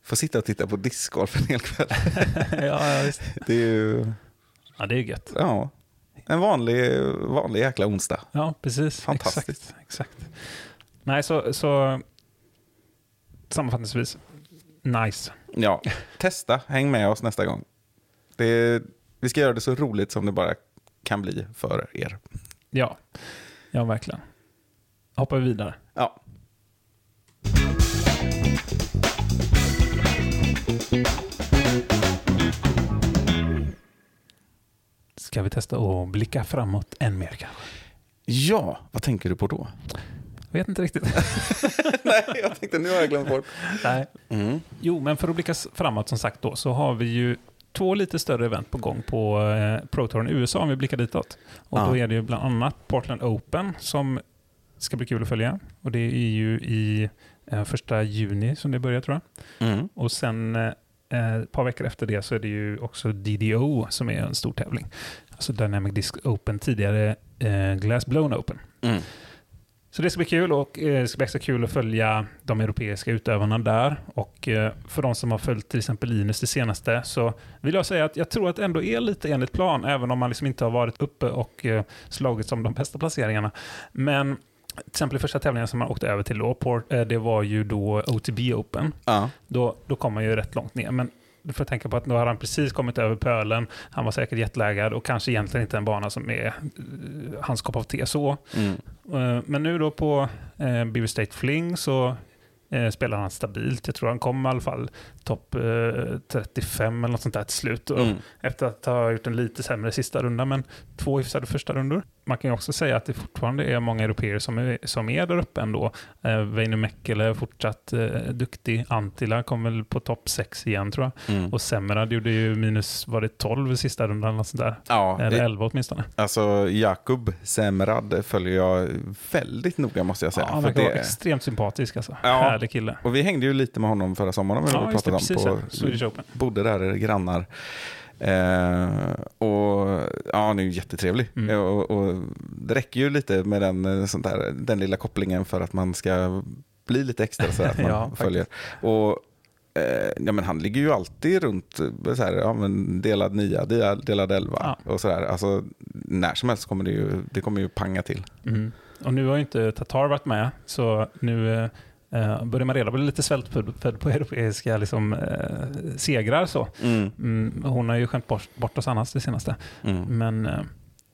få sitta och titta på discgolf en hel kväll. ja, visst. Det är ju ja, det är gött. ja, en vanlig, vanlig jäkla onsdag. Ja, precis. Fantastiskt. Exakt. exakt. Nej, så, så sammanfattningsvis, nice. Ja, testa, häng med oss nästa gång. Det, vi ska göra det så roligt som det bara kan bli för er. Ja, ja verkligen. Hoppar vi vidare. Ja. Ska vi testa att blicka framåt än mer kanske? ja, vad tänker du på då? Jag vet inte riktigt. Nej, jag tänkte nu har jag glömt bort. Nej. Mm. Jo, men för att blicka framåt som sagt då, så har vi ju två lite större event på gång på eh, Pro Touren i USA om vi blickar ditåt. Och Ja. då är det ju bland annat Portland Open som ska bli kul att följa. Och det är ju i eh, första juni som det börjar tror jag. Mm. Och sen eh, ett par veckor efter det så är det ju också DDO som är en stor tävling. Alltså Dynamic Disc Open, tidigare eh, Glass Blown Open. Mm. Så det ska bli kul och eh, det ska bli extra kul att följa de europeiska utövarna där. Och eh, för de som har följt till exempel Linus det senaste så vill jag säga att jag tror att det ändå är lite enligt plan, även om man liksom inte har varit uppe och eh, slagits om de bästa placeringarna. Men till exempel i första tävlingen som man åkte över till då, Port, eh, det var ju då OTB Open. Ja. Då, då kom man ju rätt långt ner. Men du får tänka på att nu har han precis kommit över pölen, han var säkert jetlaggad och kanske egentligen inte en bana som är eh, hans kopp av te så. Mm. Eh, Men nu då på eh, Beaver State Fling så spelar han stabilt. Jag tror han kom i alla fall topp eh, 35 eller något sånt där till slut. Mm. Efter att ha gjort en lite sämre sista runda, men två hyfsade första rundor. Man kan ju också säga att det fortfarande är många europeer som är, som är där uppe ändå. Eh, Väinö är fortsatt eh, duktig. Antila kom väl på topp 6 igen tror jag. Mm. Och Semmerad gjorde ju minus, var det 12 i sista rundan eller något sånt där? Ja, Eller det, 11 åtminstone. alltså Jakub Semrad följer jag väldigt noga måste jag säga. Ja, han verkar vara det, extremt sympatisk alltså. Ja. Härlig kille. och vi hängde ju lite med honom förra sommaren. Vi Ja, just det, pratat precis. ja. på, Swedish Open. bodde där grannar. Eh, och ja, han är ju jättetrevlig. Mm. Eh, Och, och det räcker ju lite med den, eh, sånt där, den lilla kopplingen för att man ska bli lite extra så att man Ja, följer. Och eh, ja, men han ligger ju alltid runt eh, så här, ja, men delad nia, delad, delad elva Ja. och sådär. Alltså, när som helst kommer det ju, det kommer ju panga till. Mm. Och nu har ju inte Tatar varit med, så nu eh, börjar man redan bli lite svältfödd född på europeiska liksom, eh, segrar. Så. Mm. Mm, hon har ju skämt bort, bort oss annars det senaste. Mm. Men eh,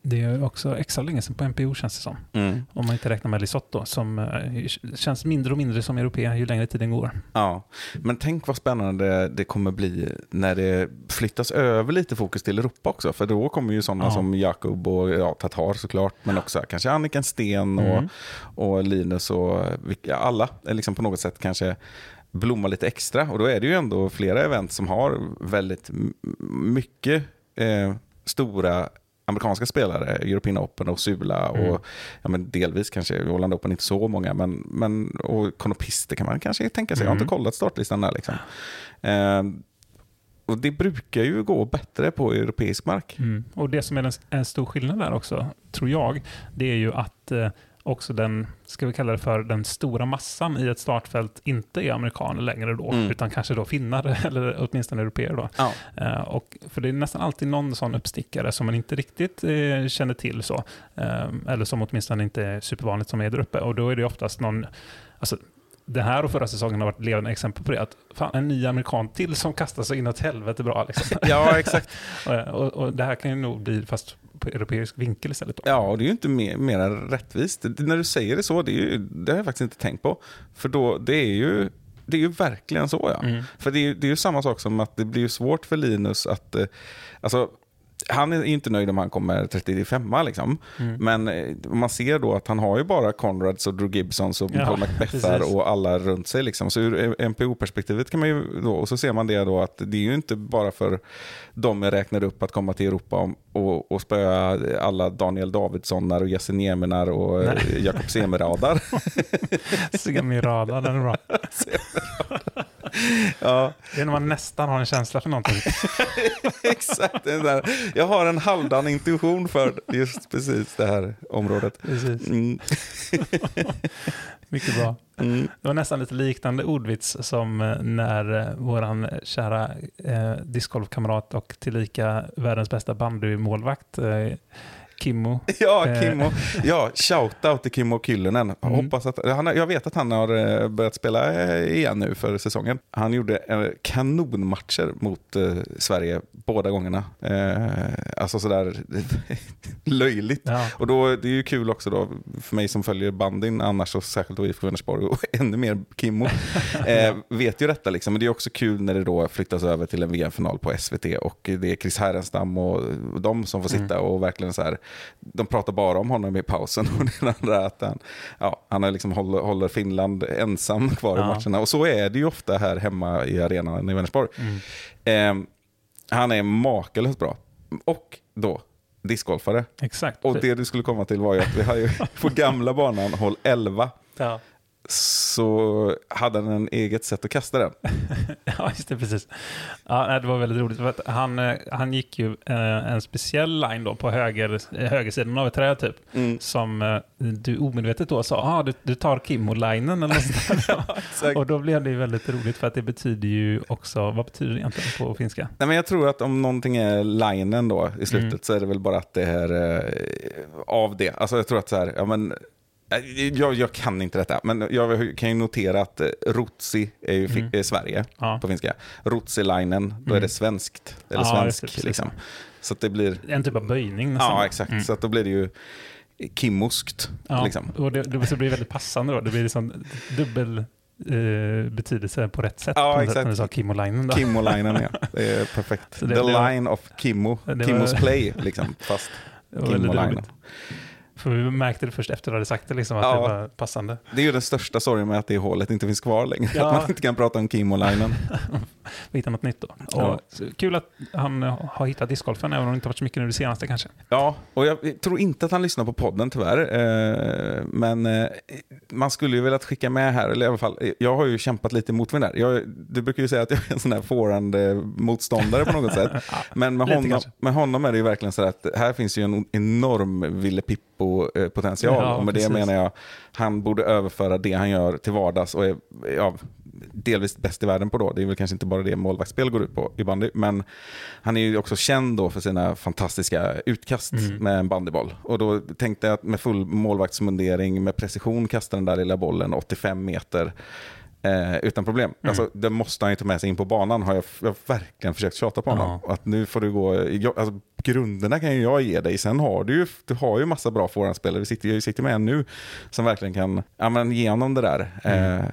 det är också extra länge sedan på MPO känns det som. Mm. Om man inte räknar med Lisotto som eh, känns mindre och mindre som europé ju längre tiden går. Ja, men tänk vad spännande det kommer bli när det flyttas över lite fokus till Europa också. För då kommer ju sådana Ja. som Jakob och ja, Tatar såklart, men också kanske Anniken Sten och, Mm. och Linus och alla är liksom på något sätt kanske blomma lite extra. Och då är det ju ändå flera event som har väldigt mycket eh, stora amerikanska spelare, European Open och Sula och Mm. ja, men delvis kanske Åland Open, inte så många, men, men och konopister kan man kanske tänka sig. Jag har Mm. inte kollat startlistan där. Liksom. Eh, och det brukar ju gå bättre på europeisk mark. Mm. Och det som är en, en stor skillnad där också, tror jag, det är ju att eh, också den, ska vi kalla det för den stora massan i ett startfält inte är amerikaner längre då, Mm. utan kanske då finnar eller åtminstone europeer då. Ja. Eh, och, för det är nästan alltid någon sån uppstickare som man inte riktigt eh, känner till så, eh, eller som åtminstone inte är supervanligt som är där uppe. Och då är det oftast någon, alltså den här och förra säsongen har varit levande exempel på det. Att fan, en ny amerikan till som kastar sig inåt helvete bra. Liksom. ja, exakt. och, och, och det här kan ju nog bli fast europeisk vinkel istället. Då. Ja, och det är ju inte mer, mer rättvist. Det, när du säger det så, det, är ju, det har jag faktiskt inte tänkt på. För då, det är ju, det är ju verkligen så ja. Mm. För det är, det är ju samma sak som att det blir svårt för Linus att... Eh, alltså, han är inte nöjd om han kommer 35 liksom. Mm. Men eh, man ser då att han har ju bara Conrads och Drew Gibsons och Ja, Paul Macbethar precis. och alla runt sig. Liksom. Så ur MPO-perspektivet kan man ju då, och så ser man det då att det är ju inte bara för de jag räknade upp att komma till Europa och, och spöa alla Daniel Davidssonar och Jesse Niemenar och eh, Jakob Semeradar. Semirada, den är bra. ja, Det är när man nästan har en känsla för någonting. exakt. Det där. Jag har en halvdan intuition för just precis det här området. Precis. Mm. Mycket bra. Mm. Det var nästan lite liknande ordvits som eh, när eh, våran kära eh, discgolfkamrat och tillika världens bästa bandymålvakt eh, Kimmo. Ja, Eh. Kimmo. Ja, shoutout till Kimmo Kyllönen. Jag Mm. Hoppas att, han, jag vet att han har eh, börjat spela eh, igen nu för säsongen. Han gjorde kanonmatcher mot Sverige båda gångerna. Alltså sådär löjligt. Ja. Och då, det är ju kul också då för mig som följer bandyn annars och särskilt då IFK Vänersborg och ännu mer Kimmo. Eh, vet ju detta liksom. Men det är också kul när det då flyttas över till en VM-final på SVT och det är Chris Härenstam och de som får sitta och verkligen så här. De pratar bara om honom i pausen och det andra att han, ja, han har liksom håller, håller Finland ensam kvar i Ja. matcherna. Och så är det ju ofta här hemma i arenan i Vänersborg. Mm. Eh, han är makalöst bra. Och då, discgolfare. Exakt. Och det du skulle komma till var ju att vi har ju på gamla banan, håll 11, ja. Så hade han en eget sätt att kasta den. ja, just det. Precis. Ja, det var väldigt roligt. För att han, eh, han gick ju eh, en speciell line då på höger, eh, högersidan av ett träd typ. Mm. Som du omedvetet då sa, ah, du, du tar Kimmo-linen eller något. Exakt. Och då blev det väldigt roligt för att det betyder ju också, vad betyder det egentligen på finska? Nej, men jag tror att om någonting är linen då i slutet Mm. så är det väl bara att det är eh, av det. Alltså jag tror att så här, ja men jag, jag kan inte detta, men jag kan ju notera att eh, Rotsi är ju Mm. är Sverige Ja. på finska. Rotsilinen, då är Mm. det svenskt. Eller Ja, svensk. det, precis. liksom. Så att det blir, En typ av böjning nästan. ja exakt, Mm. så att då blir det ju kimmoskt. Ja, Liksom. och det, det, så blir väldigt passande då. Det blir liksom dubbel eh, betydelse på rätt sätt. Ja, exakt. när du sa Kimmo-linen. då. Kimmo-linen, ja. Det är perfekt. Så det- The det var- line of Kimmo. Det var- Kimmos play, liksom. Fast Det För vi märkte det först efter du hade sagt det, liksom, att Ja. det var passande. Det är ju den största sorgen med att det hålet inte finns kvar längre. Ja. Att man inte kan prata om Kimmo-linen. Vi hittade något nytt då. Ja. Kul att han har hittat discgolfen, även om det inte varit så mycket nu det senaste kanske. Ja, och jag tror inte att han lyssnar på podden tyvärr. Eh, men eh, man skulle ju velat skicka med här, eller i alla fall, jag har ju kämpat lite mot mig där. Jag, du brukar ju säga att jag är en sån här forehand-motståndare på något sätt. Men med honom, med honom är det ju verkligen så att här finns ju en enorm Ville Pippo-potential. Ja, och med det precis. menar jag, han borde överföra det han gör till vardags och är ja, delvis bäst i världen på då. Det är väl kanske inte bara det målvaktsspel går ut på i bandy. Men han är ju också känd då för sina fantastiska utkast Mm. med en bandyboll. Och då tänkte jag att med full målvaktsmundering, med precision kasta den där lilla bollen 85 meter. Eh, utan problem. Mm. Alltså, det måste han ju ta med sig in på banan. Har jag, jag har verkligen försökt tjata på honom. Ja. Att nu får du gå... Jag, alltså, grunderna kan ju jag ge dig. Sen har du ju, du har ju massa bra forehandspelare. Vi sitter, jag sitter med en nu som verkligen kan ja, men, ge honom det där. Mm. Eh,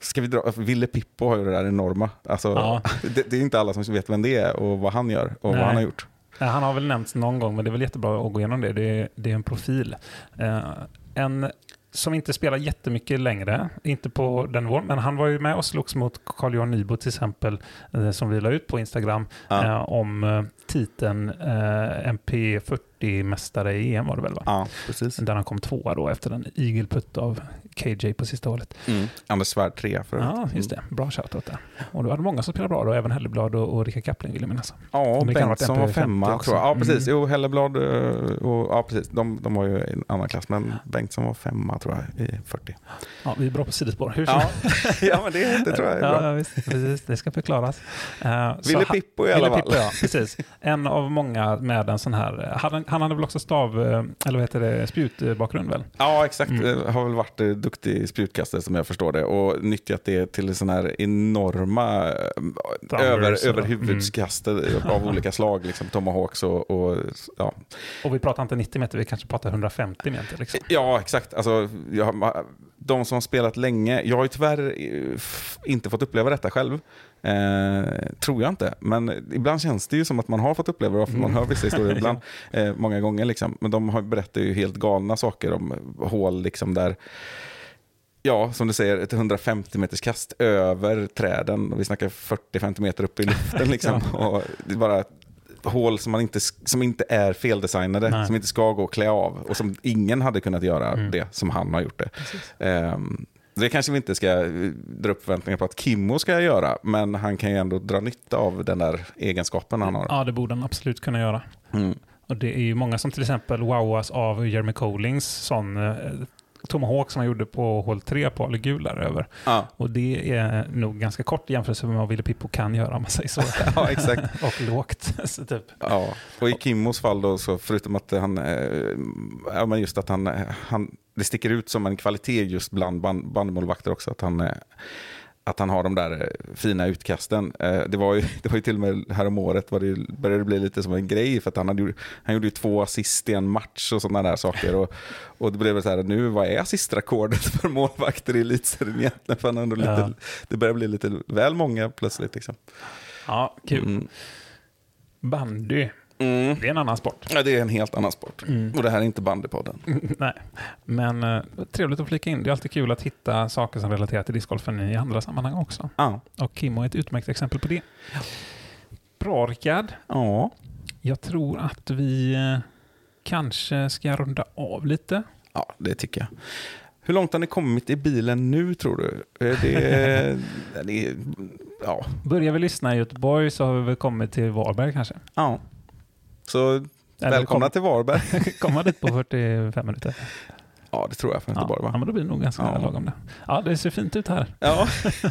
Ska vi dra, Ville Pippo har ju det där enorma. Alltså, Ja. det, det är inte alla som vet vem det är och vad han gör och Nej. vad han har gjort. Han har väl nämnts någon gång, men det är väl jättebra att gå igenom det. Det är, det är en profil. Eh, en som inte spelar jättemycket längre, inte på den nivån, men han var ju med och slogs mot Carl-Johan Nybo till exempel, eh, som vi la ut på Instagram, Ja. eh, om eh, titeln eh, MP40-mästare i EM var det väl va? Ja, precis. Där han kom tvåa då efter en igelputt av KJ på sista hålet. Mm. Anders Svärd 3 för Ja, just det. Bra shoutout där. Och det var många som spelade bra då, även Helleblad och, och Rickard Kapling vill jag minnas. Ja, Bengtsson var MP50 femma tror jag. Ja, precis. Mm. Jo, Helleblad eh, och ja, precis. De, de var ju i en annan klass, men Bengtsson var femma tror jag i 40. Ja, vi är bra på sidospår. Hur Ja, ja men det, det tror jag är bra. ja, visst, precis. Det ska förklaras. Uh, Ville Pippo i alla fall. Pippo, ja, precis. En av många med en sån här... Han, han hade väl också stav... eh, Eller vad heter det? Spjutbakgrund väl? Ja, exakt. Mm. Eh, Har väl varit eh, duktig spjutkastare som jag förstår det och nyttjat det till sådana här enorma eh, över, överhuvudskast av olika slag, liksom tomahawks och, och ja. Och vi pratar inte 90 meter, vi kanske pratar 150 meter. Liksom. Ja, exakt. Alltså, jag, de som har spelat länge, jag har ju tyvärr eh, inte fått uppleva detta själv. Eh, tror jag inte. Men ibland känns det ju som att man har fått uppleva det, för man Mm. hör vissa historier ibland, eh, många gånger. Liksom. Men de har, berättar ju helt galna saker om hål liksom där Ja, som du säger, ett 150 meters kast över träden. Och vi snackar 40-50 meter upp i luften. Liksom. och det är bara hål som, man inte, som inte är feldesignade, Nej. som inte ska gå att klä av. Och som ingen hade kunnat göra Mm. det som han har gjort det. Ehm, det kanske vi inte ska eh, dra upp förväntningar på att Kimmo ska göra, men han kan ju ändå dra nytta av den där egenskapen han har. Ja, det borde han absolut kunna göra. Mm. Och det är ju många som till exempel wowas av Jeremy Collings sån eh, Tomahawk som han gjorde på hål 3 på Ale Gul där över. Ja. Och det är nog ganska kort i jämförelse med vad Ville Pippo kan göra om man säger så. ja, exakt. och lågt. Så typ. Ja, och i Kimmos fall då, så förutom att han, eh, ja men just att han, eh, han, det sticker ut som en kvalitet just bland band, bandmålvakter också, att han, eh, att han har de där eh, fina utkasten. Eh, Det var ju, det var ju till och med här om året var det, började det bli lite som en grej, för att han, hade, han gjorde ju två assist i en match och sådana där saker. Och, och det blev så här, nu vad är assistrekordet för målvakter i elitserien egentligen? För han ändå lite, Ja. Det börjar bli lite väl många plötsligt. Liksom. Ja, kul. Mm. Bandy, Mm. det är en annan sport. Ja, det är en helt annan sport. Mm. Och det här är inte bandypodden. Nej, men eh, trevligt att flika in. Det är alltid kul att hitta saker som relaterar till discgolfen i andra sammanhang också. Ja. Och Kimmo är ett utmärkt exempel på det. Bra Rickard. Ja. Jag tror att vi eh, kanske ska runda av lite. Ja, det tycker jag. Hur långt har ni kommit i bilen nu tror du? Är Det, det ja. Börjar vi lyssna i Göteborg så har vi väl kommit till Varberg kanske. ja. Så Eller välkomna kom- till Varberg. Komma dit på 45 minuter. Ja, det tror jag för Ja, Göteborg ja, men då blir det nog ganska Ja. lagom det. Ja, det ser fint ut här. Ja,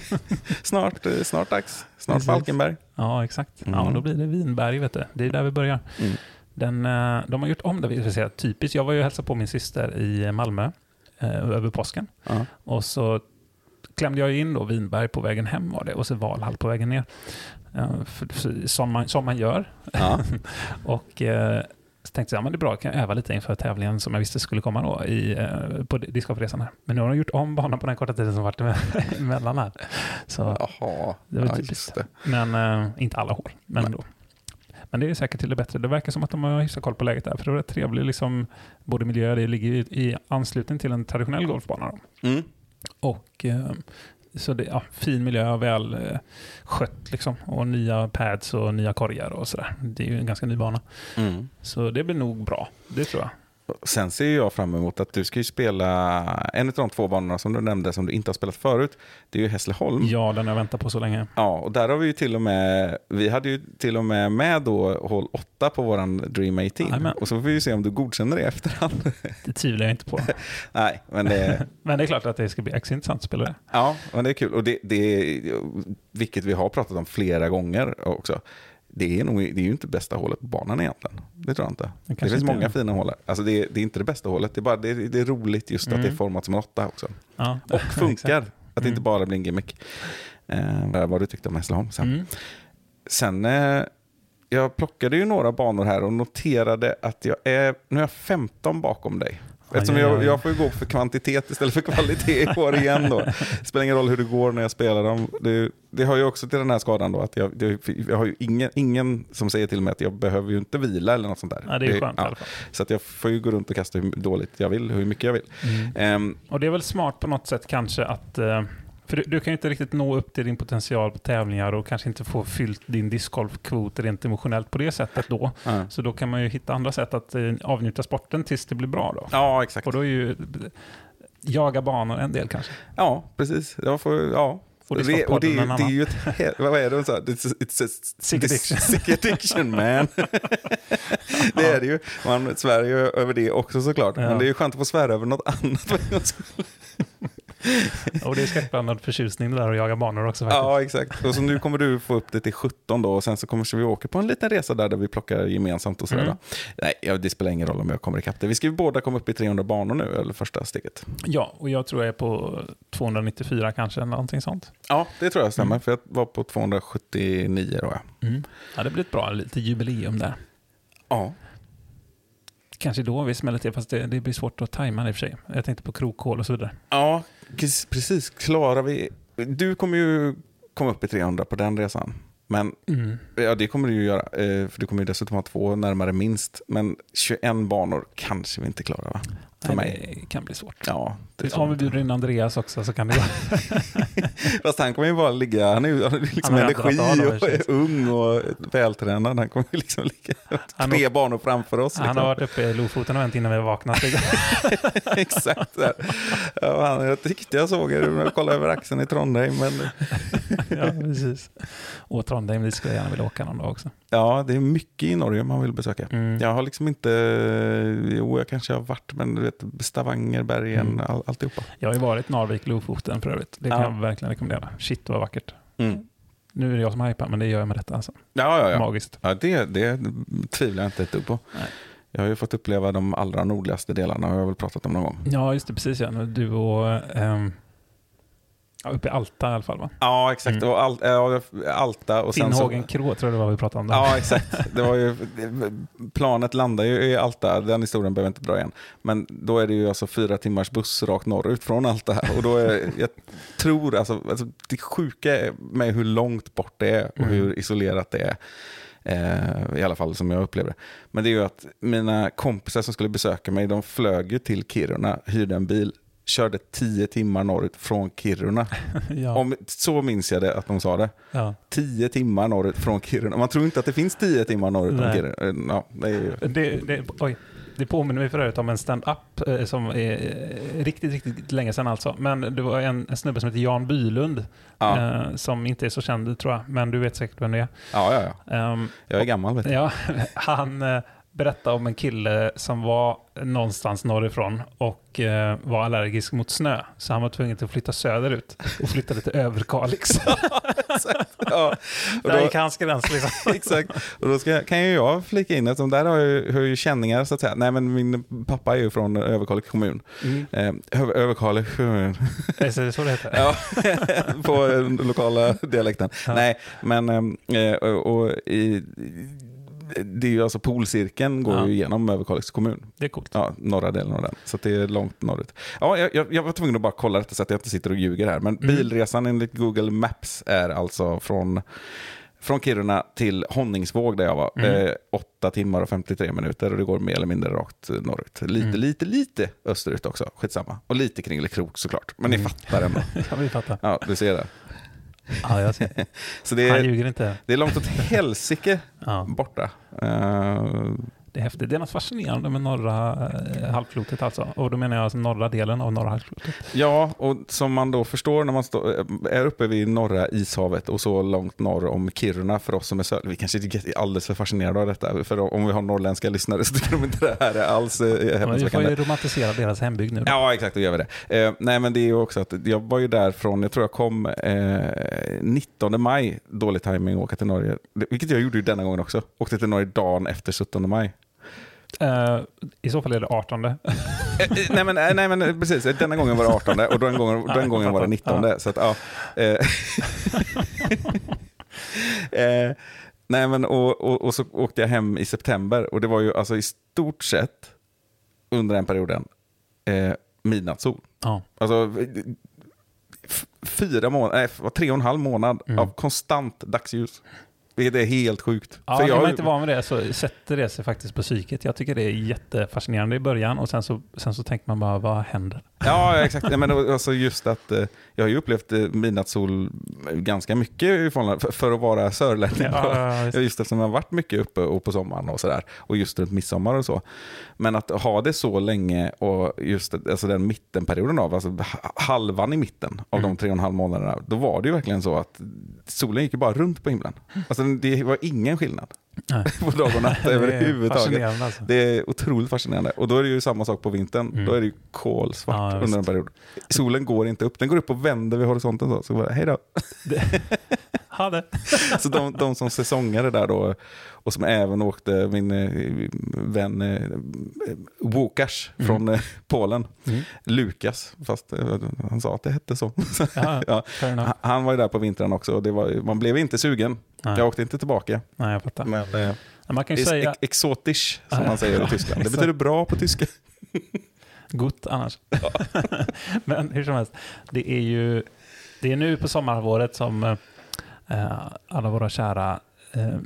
snart, eh, snart dags. Snart Precis. Falkenberg. Ja, exakt. Ja, Mm. då blir det Vinberg, vet du. Det är där vi börjar. Mm. Den, eh, de har gjort om det, vill säga typiskt. Jag var ju och hälsade på min syster i Malmö eh, över påsken. Ja. Och så klämde jag in då Vinberg på vägen hem var det och så Valhall på vägen ner. Som, man, som man gör. Ja. Och eh, så tänkte jag, ja, men det är bra, kan jag öva lite inför tävlingen som jag visste skulle komma då i, eh, på discgolfresan här. Men nu har de gjort om banan på den korta tiden som varit eme- emellan här. Så, Jaha, Det var ja, just det. men eh, inte alla hål, men Nej. Men det är säkert till det bättre. Det verkar som att de har hyfsat koll på läget där. För det är rätt trevlig liksom, både miljö, det ligger i, i anslutning till en traditionell golfbana. Då. Mm. Och eh, så det, ja, fin miljö, väl eh, skött liksom. Och nya pads och nya korgar och sådär. Det är ju en ganska ny bana. Mm. Så det blir nog bra, det tror jag. Sen ser jag fram emot att du ska ju spela en av de två banorna som du nämnde som du inte har spelat förut. Det är ju Hässleholm. Ja, den har jag väntat på så länge. Ja, och där har vi ju till och med, vi hade ju till och med med då hål 8 på våran Dream 18. Jajamän. Och så får vi ju se om du godkänner det i efterhand. Det tvivlar jag inte på. Nej, men det, Men det är klart att det ska bli extra intressant att spela det. ja, men det är kul. Och det, det, vilket vi har pratat om flera gånger också. Det är, nog, det är ju inte bästa hålet på banan egentligen. Det tror jag inte. Det, kanske finns inte många är. fina hål. Alltså det, det är inte det bästa hålet. Det är, bara, det, det är roligt just att Mm. det är format som en åtta också. Ja, Och funkar. Att det inte Mm. bara blir en gimmick. Eh, vad du tyckte om Hässleholm sen. Mm. Sen, eh, jag plockade ju några banor här och noterade att jag är, nu är jag 15 bakom dig. Eftersom jag, jag får ju gå för kvantitet istället för kvalitet i år igen då. Det spelar ingen roll hur det går när jag spelar dem. Det, det har ju också till den här skadan då att jag, det, jag har ju ingen, ingen som säger till mig att jag behöver ju inte vila eller något sånt där. Ja, det är skönt i ja, alla fall. Så att jag får ju gå runt och kasta hur dåligt jag vill, hur mycket jag vill. Mm. Ehm, Och det är väl smart på något sätt kanske att... eh, För du, du kan ju inte riktigt nå upp till din potential på tävlingar och kanske inte få fyllt din discgolfkvot rent emotionellt på det sättet då. ja. Så då kan man ju hitta andra sätt att eh, avnjuta sporten tills det blir bra då. ja, exakt. Och då är ju jaga banor en del kanske. Ja, precis. Jag får, ja. Och det, det och det, det är ju ett... Vad är det hon sa? It's, it's a, Sick addiction. Sick addiction man. det är det ju. Man svär ju över det också såklart. Ja. Men det är ju skönt att få svära över något annat. Och det är skräckblandad förtjusning det där att jaga banor också faktiskt. ja, exakt. Och så nu kommer du få upp det till 17 då och sen så kommer vi åka på en liten resa där, där vi plockar gemensamt och sådär. Mm. Nej, det spelar ingen roll om jag kommer ikapp det. Vi ska ju båda komma upp i 300 banor nu, eller första steget. Ja, och jag tror jag är på 294 kanske, eller någonting sånt. Ja, det tror jag stämmer. Mm. För jag var på 279 då. Ja. Ja, det blir ett bra lite jubileum där. ja. Kanske då vi smäller till, fast det, det blir svårt att tajma det i och för sig. Jag tänkte på krokhål och så vidare. Ja, precis-. Klarar vi... Du kommer ju komma upp i 300 på den resan. Men Mm. ja, det kommer du ju göra. eh, För du kommer ju dessutom ha två närmare minst. Men 21 banor kanske vi inte klarar va? För Nej, mig. Det kan bli svårt. Ja, det Om vi bjuder in Andreas också så kan det gå. Fast han kommer ju bara ligga, han är han liksom Han energi och är ung och vältränad. Han kommer ju liksom ligga Han tre har- banor framför oss. Han Liksom. har varit uppe i Lofoten och vänt innan vi har vaknat. Exakt. så här. Ja, han, jag tyckte jag såg er när jag kollade över axeln i Trondheim. Men ja, precis. Och Trondheim, dit skulle jag gärna vilja åka någon dag också. ja, det är mycket i Norge man vill besöka. Mm. Jag har liksom inte, jo jag kanske har varit, men du vet Stavanger, bergen, Mm. all, alltihopa. Jag har ju varit Narvik, Lofoten för övrigt. Det kan Ja. jag verkligen rekommendera. Shit vad vackert. Mm. Nu är det jag som hypar, men det gör jag med detta. Alltså. Ja, ja, ja. Magiskt. ja det, det tvivlar jag inte ett dugg på. Nej. Jag har ju fått uppleva de allra nordligaste delarna, har jag väl pratat om någon gång. Ja, just det. Precis ja. Du och... ehm, ja, uppe i Alta i alla fall va? Ja, exakt. Mm. Och Al, ja, Alta och sen så... Krå tror jag det var vi pratade om. Där. Ja, exakt. Det var ju, planet landar ju i Alta, den historien behöver jag inte dra igen. Men då är det ju alltså fyra timmars buss rakt norrut från Alta. Och då är, jag tror, alltså, alltså det sjuka är med hur långt bort det är och Mm. hur isolerat det är. Eh, I alla fall som jag upplever det. Men det är ju att mina kompisar som skulle besöka mig, de flög ju till Kiruna, hyrde en bil körde 10 timmar norrut från Kiruna. ja. Om, så minns jag det att de sa det. ja. 10 timmar norrut från Kiruna. Man tror inte att det finns 10 timmar norrut från. Kiruna. Eh, Ja, det är ju... Det, det, oj. det påminner mig för övrigt om en stand-up eh, som är eh, riktigt, riktigt länge sedan alltså. Men det var en, en snubbe som heter Jan Bylund Ja, eh, som inte är så känd tror jag, men du vet säkert vem det är. ja, ja. ja. Ehm, Jag är gammal vet du. Ja, han eh, berättade om en kille som var någonstans norrifrån och eh, var allergisk mot snö. Så han var tvungen att flytta söderut och flyttade till Överkalix. Ja. Och Där då, gick hans gräns liksom. exakt. Och då ska, kan ju jag flika in de där har ju, har ju känningar så att säga. Nej men min pappa är ju från Överkalix kommun. Mm. Eh, Överkalix kommun. Är det så det heter? Ja, på den lokala dialekten. Ja. Nej, men ehm, eh, och, och i, det är ju alltså polcirkeln går Ja. ju igenom Överkalix kommun. Det är coolt. Ja, norra delen av den. Så det är långt norrut. Ja, jag, jag, var tvungen att bara kolla detta så att jag inte sitter och ljuger här. Men Mm. bilresan enligt Google Maps är alltså från, från Kiruna till Honningsvåg där jag var. Mm. Eh, 8 timmar och 53 minuter och det går mer eller mindre rakt norrut. Lite, Mm. lite, lite österut också. Skitsamma. Och lite Kringlekrok såklart. Men ni Mm. fattar ändå. Ja, vi fattar. Ja, du ser det. Ja, jag ser. Så det Han är, ljuger inte. det är långt åt helsike Ja, borta. Eh, det är häftigt. Det är något fascinerande med norra eh, halvklotet alltså. Och då menar jag alltså norra delen av norra halvklotet. Ja, och som man då förstår när man stå, är uppe vid norra ishavet och så långt norr om Kiruna för oss som är söder. Vi kanske är alldeles för fascinerade av detta. För om vi har norrländska lyssnare så tycker de inte det här är alls eh, Men vi får häpnadsväckande. ju romantisera deras hembygd nu. Ja, exakt, då gör vi det. Eh, nej, men det är ju också att jag var ju där från, jag tror jag kom eh, 19 maj, dålig timing att åka till Norge. Vilket jag gjorde ju denna gången också. Åkte till Norge dagen efter 17 maj. Eh, I så fall är det 18. Eh, nej, men, eh, nej men precis, denna gången var det 18 och den gången, den gången var det 19. Så att, ja. Nej men, och, och, och så åkte jag hem i september och det var ju alltså i stort sett under den perioden eh, midnattssol. Ja. Alltså fyra månader, nej, tre och en halv månad Mm. av konstant dagsljus. Vilket är helt sjukt. Ja, För är jag, man inte van vid det så sätter det sig faktiskt på psyket. Jag tycker det är jättefascinerande i början och sen så, sen så tänker man bara, vad händer? Ja, exakt. Nej, men alltså just att eh, jag har ju upplevt eh, midnattssol ganska mycket i för, för att vara sörlänning. Ja, ja, Ja, Just eftersom jag har varit mycket uppe och på sommaren och sådär. Och just runt midsommar och så. Men att ha det så länge och just alltså den mittenperioden av, alltså ha- halvan i mitten av Mm. de tre och en halv månaderna. Då var det ju verkligen så att solen gick ju bara runt på himlen. Alltså det var ingen skillnad Nej. på dag och natt överhuvudtaget. alltså. Det är otroligt fascinerande. Och då är det ju samma sak på vintern. Mm. Då är det ju kolsvart Ja, under visst. en period. Solen går inte upp. Den går upp och vänder vid horisonten. Så, så bara, hej då. Ha det. Så de, de som säsongade där då och som även åkte, min eh, vän eh, Łukasz Mm. från eh, Polen, Mm. Lukas, fast eh, han sa att det hette så. Ja, Ja. Han- var ju där på vintern också och var, man blev inte sugen. Nej. Jag åkte inte tillbaka. Nej, jag fattar. Men, eh, man kan ju säga ex- exotisch som man säger i Tyskland. Det betyder bra på tyska. Gott annars. Men hur som helst, det är ju det är nu på sommarhalvåret som eh, alla våra kära eh,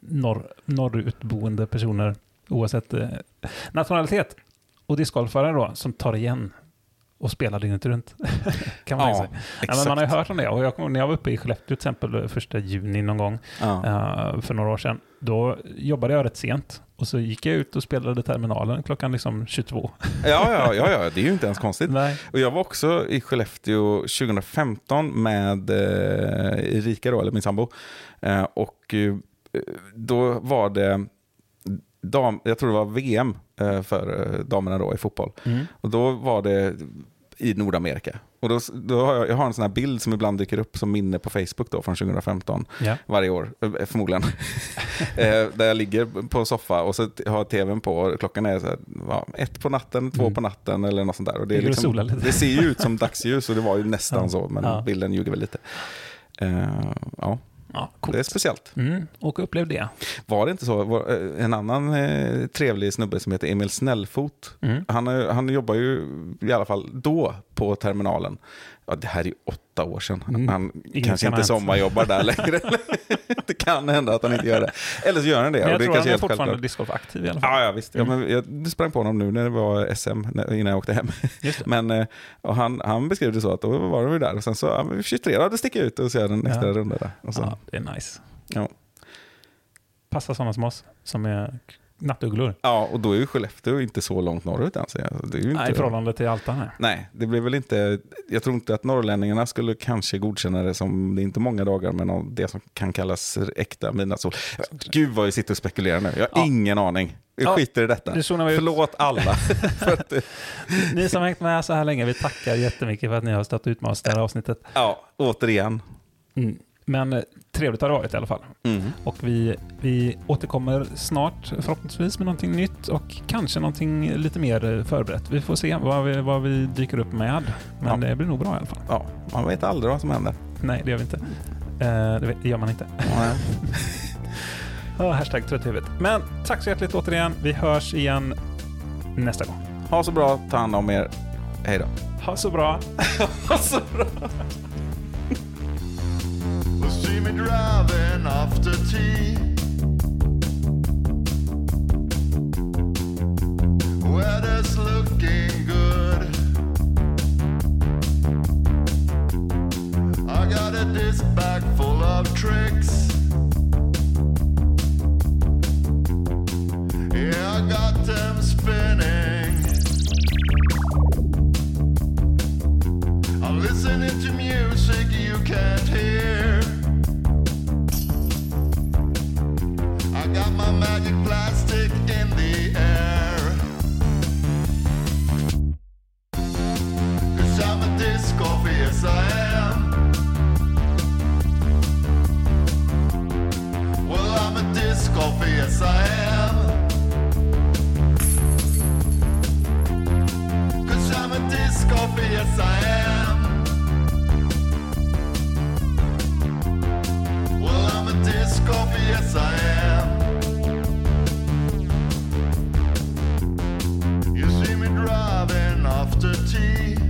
norr, norrutboende personer, oavsett eh, nationalitet och discgolfare då, som tar igen och spelar dygnet runt. kan man Ja, säga. Ja, men man har ju hört om det. Och jag, när jag var uppe i Skellefteå till exempel första juni någon gång Ja. eh, för några år sedan, då jobbade jag rätt sent. Och så gick jag ut och spelade terminalen klockan liksom 22. Ja, ja, ja, ja, det är ju inte ens konstigt. Nej. Och jag var också i Skellefteå 2015 med eh, Erika, då, eller min sambo. Eh, och eh, då var det, dam, jag tror det var VM eh, för damerna då i fotboll. Mm. Och då var det i Nordamerika. Och då, då har jag, jag har en sån här bild som ibland dyker upp som minne på Facebook då, från 2015 Ja. varje år, eh, förmodligen. eh, där jag ligger på soffa och så har jag tvn på och klockan är så här, ja, ett på natten, två Mm. på natten eller något sånt där. Och det, är liksom, det ser ju ut som dagsljus och det var ju nästan Ja. så, men Ja. bilden ljuger väl lite. Eh, ja, Ja, det är coolt. speciellt. Mm, och upplev det. Var det inte så? Var, eh, en annan eh, trevlig snubbe som heter Emil Snällfot, Mm. han, är- han jobbar ju i alla fall då på terminalen. Ja, det här är ju åtta år sedan. Mm. Han Inget kanske inte sommarjobbar där längre. det kan hända att han inte gör det. Eller så gör han det. Men jag det tror kanske han är helt fortfarande discgolf-aktiv i alla fall. Ja, ja, visst. Ja, men jag sprang på honom nu när det var SM, innan jag åkte hem. Men eh, och han, han beskrev det så att då var vi där och sen så, ja, men 23 hade sticka ut och köra en extra Ja. runda där. Och så, Ja, det är nice. ja. Passar sådana som oss, som är nattugglor. ja, och då är ju Skellefteå inte så långt norrut ens. Det är ju inte, Nej, i förhållande till Alta. Nej. Nej, det blir väl inte... Jag tror inte att norrlänningarna skulle kanske godkänna det som, det är inte många dagar, men det som kan kallas äkta midnattssol. Gud vad jag sitter och spekulerar nu. Jag har Ja. ingen aning. Vi Ja, skiter i detta. det. Förlåt alla. Ni som har hängt med så här länge, vi tackar jättemycket för att ni har stått ut med oss det här avsnittet. ja, återigen. Mm. Men eh, trevligt har det varit i alla fall. Mm. Och vi, vi återkommer snart förhoppningsvis med någonting nytt och kanske någonting lite mer eh, förberett. Vi får se vad vi, vad vi dyker upp med. Men Ja. det blir nog bra i alla fall. Ja, man vet aldrig vad som händer. Nej, det gör vi inte. Eh, det gör man inte. Oh, hashtag trött i huvudet. Men tack så hjärtligt återigen. Vi hörs igen nästa gång. Ha så bra, ta hand om er. Hej då. Ha så bra. Ha så bra. See me driving after tea. Weather's looking good. I got a disc bag full of tricks. Yeah, I got them spinning. I'm listening to music you can't hear. Magic plastic in the air. be driving after tea.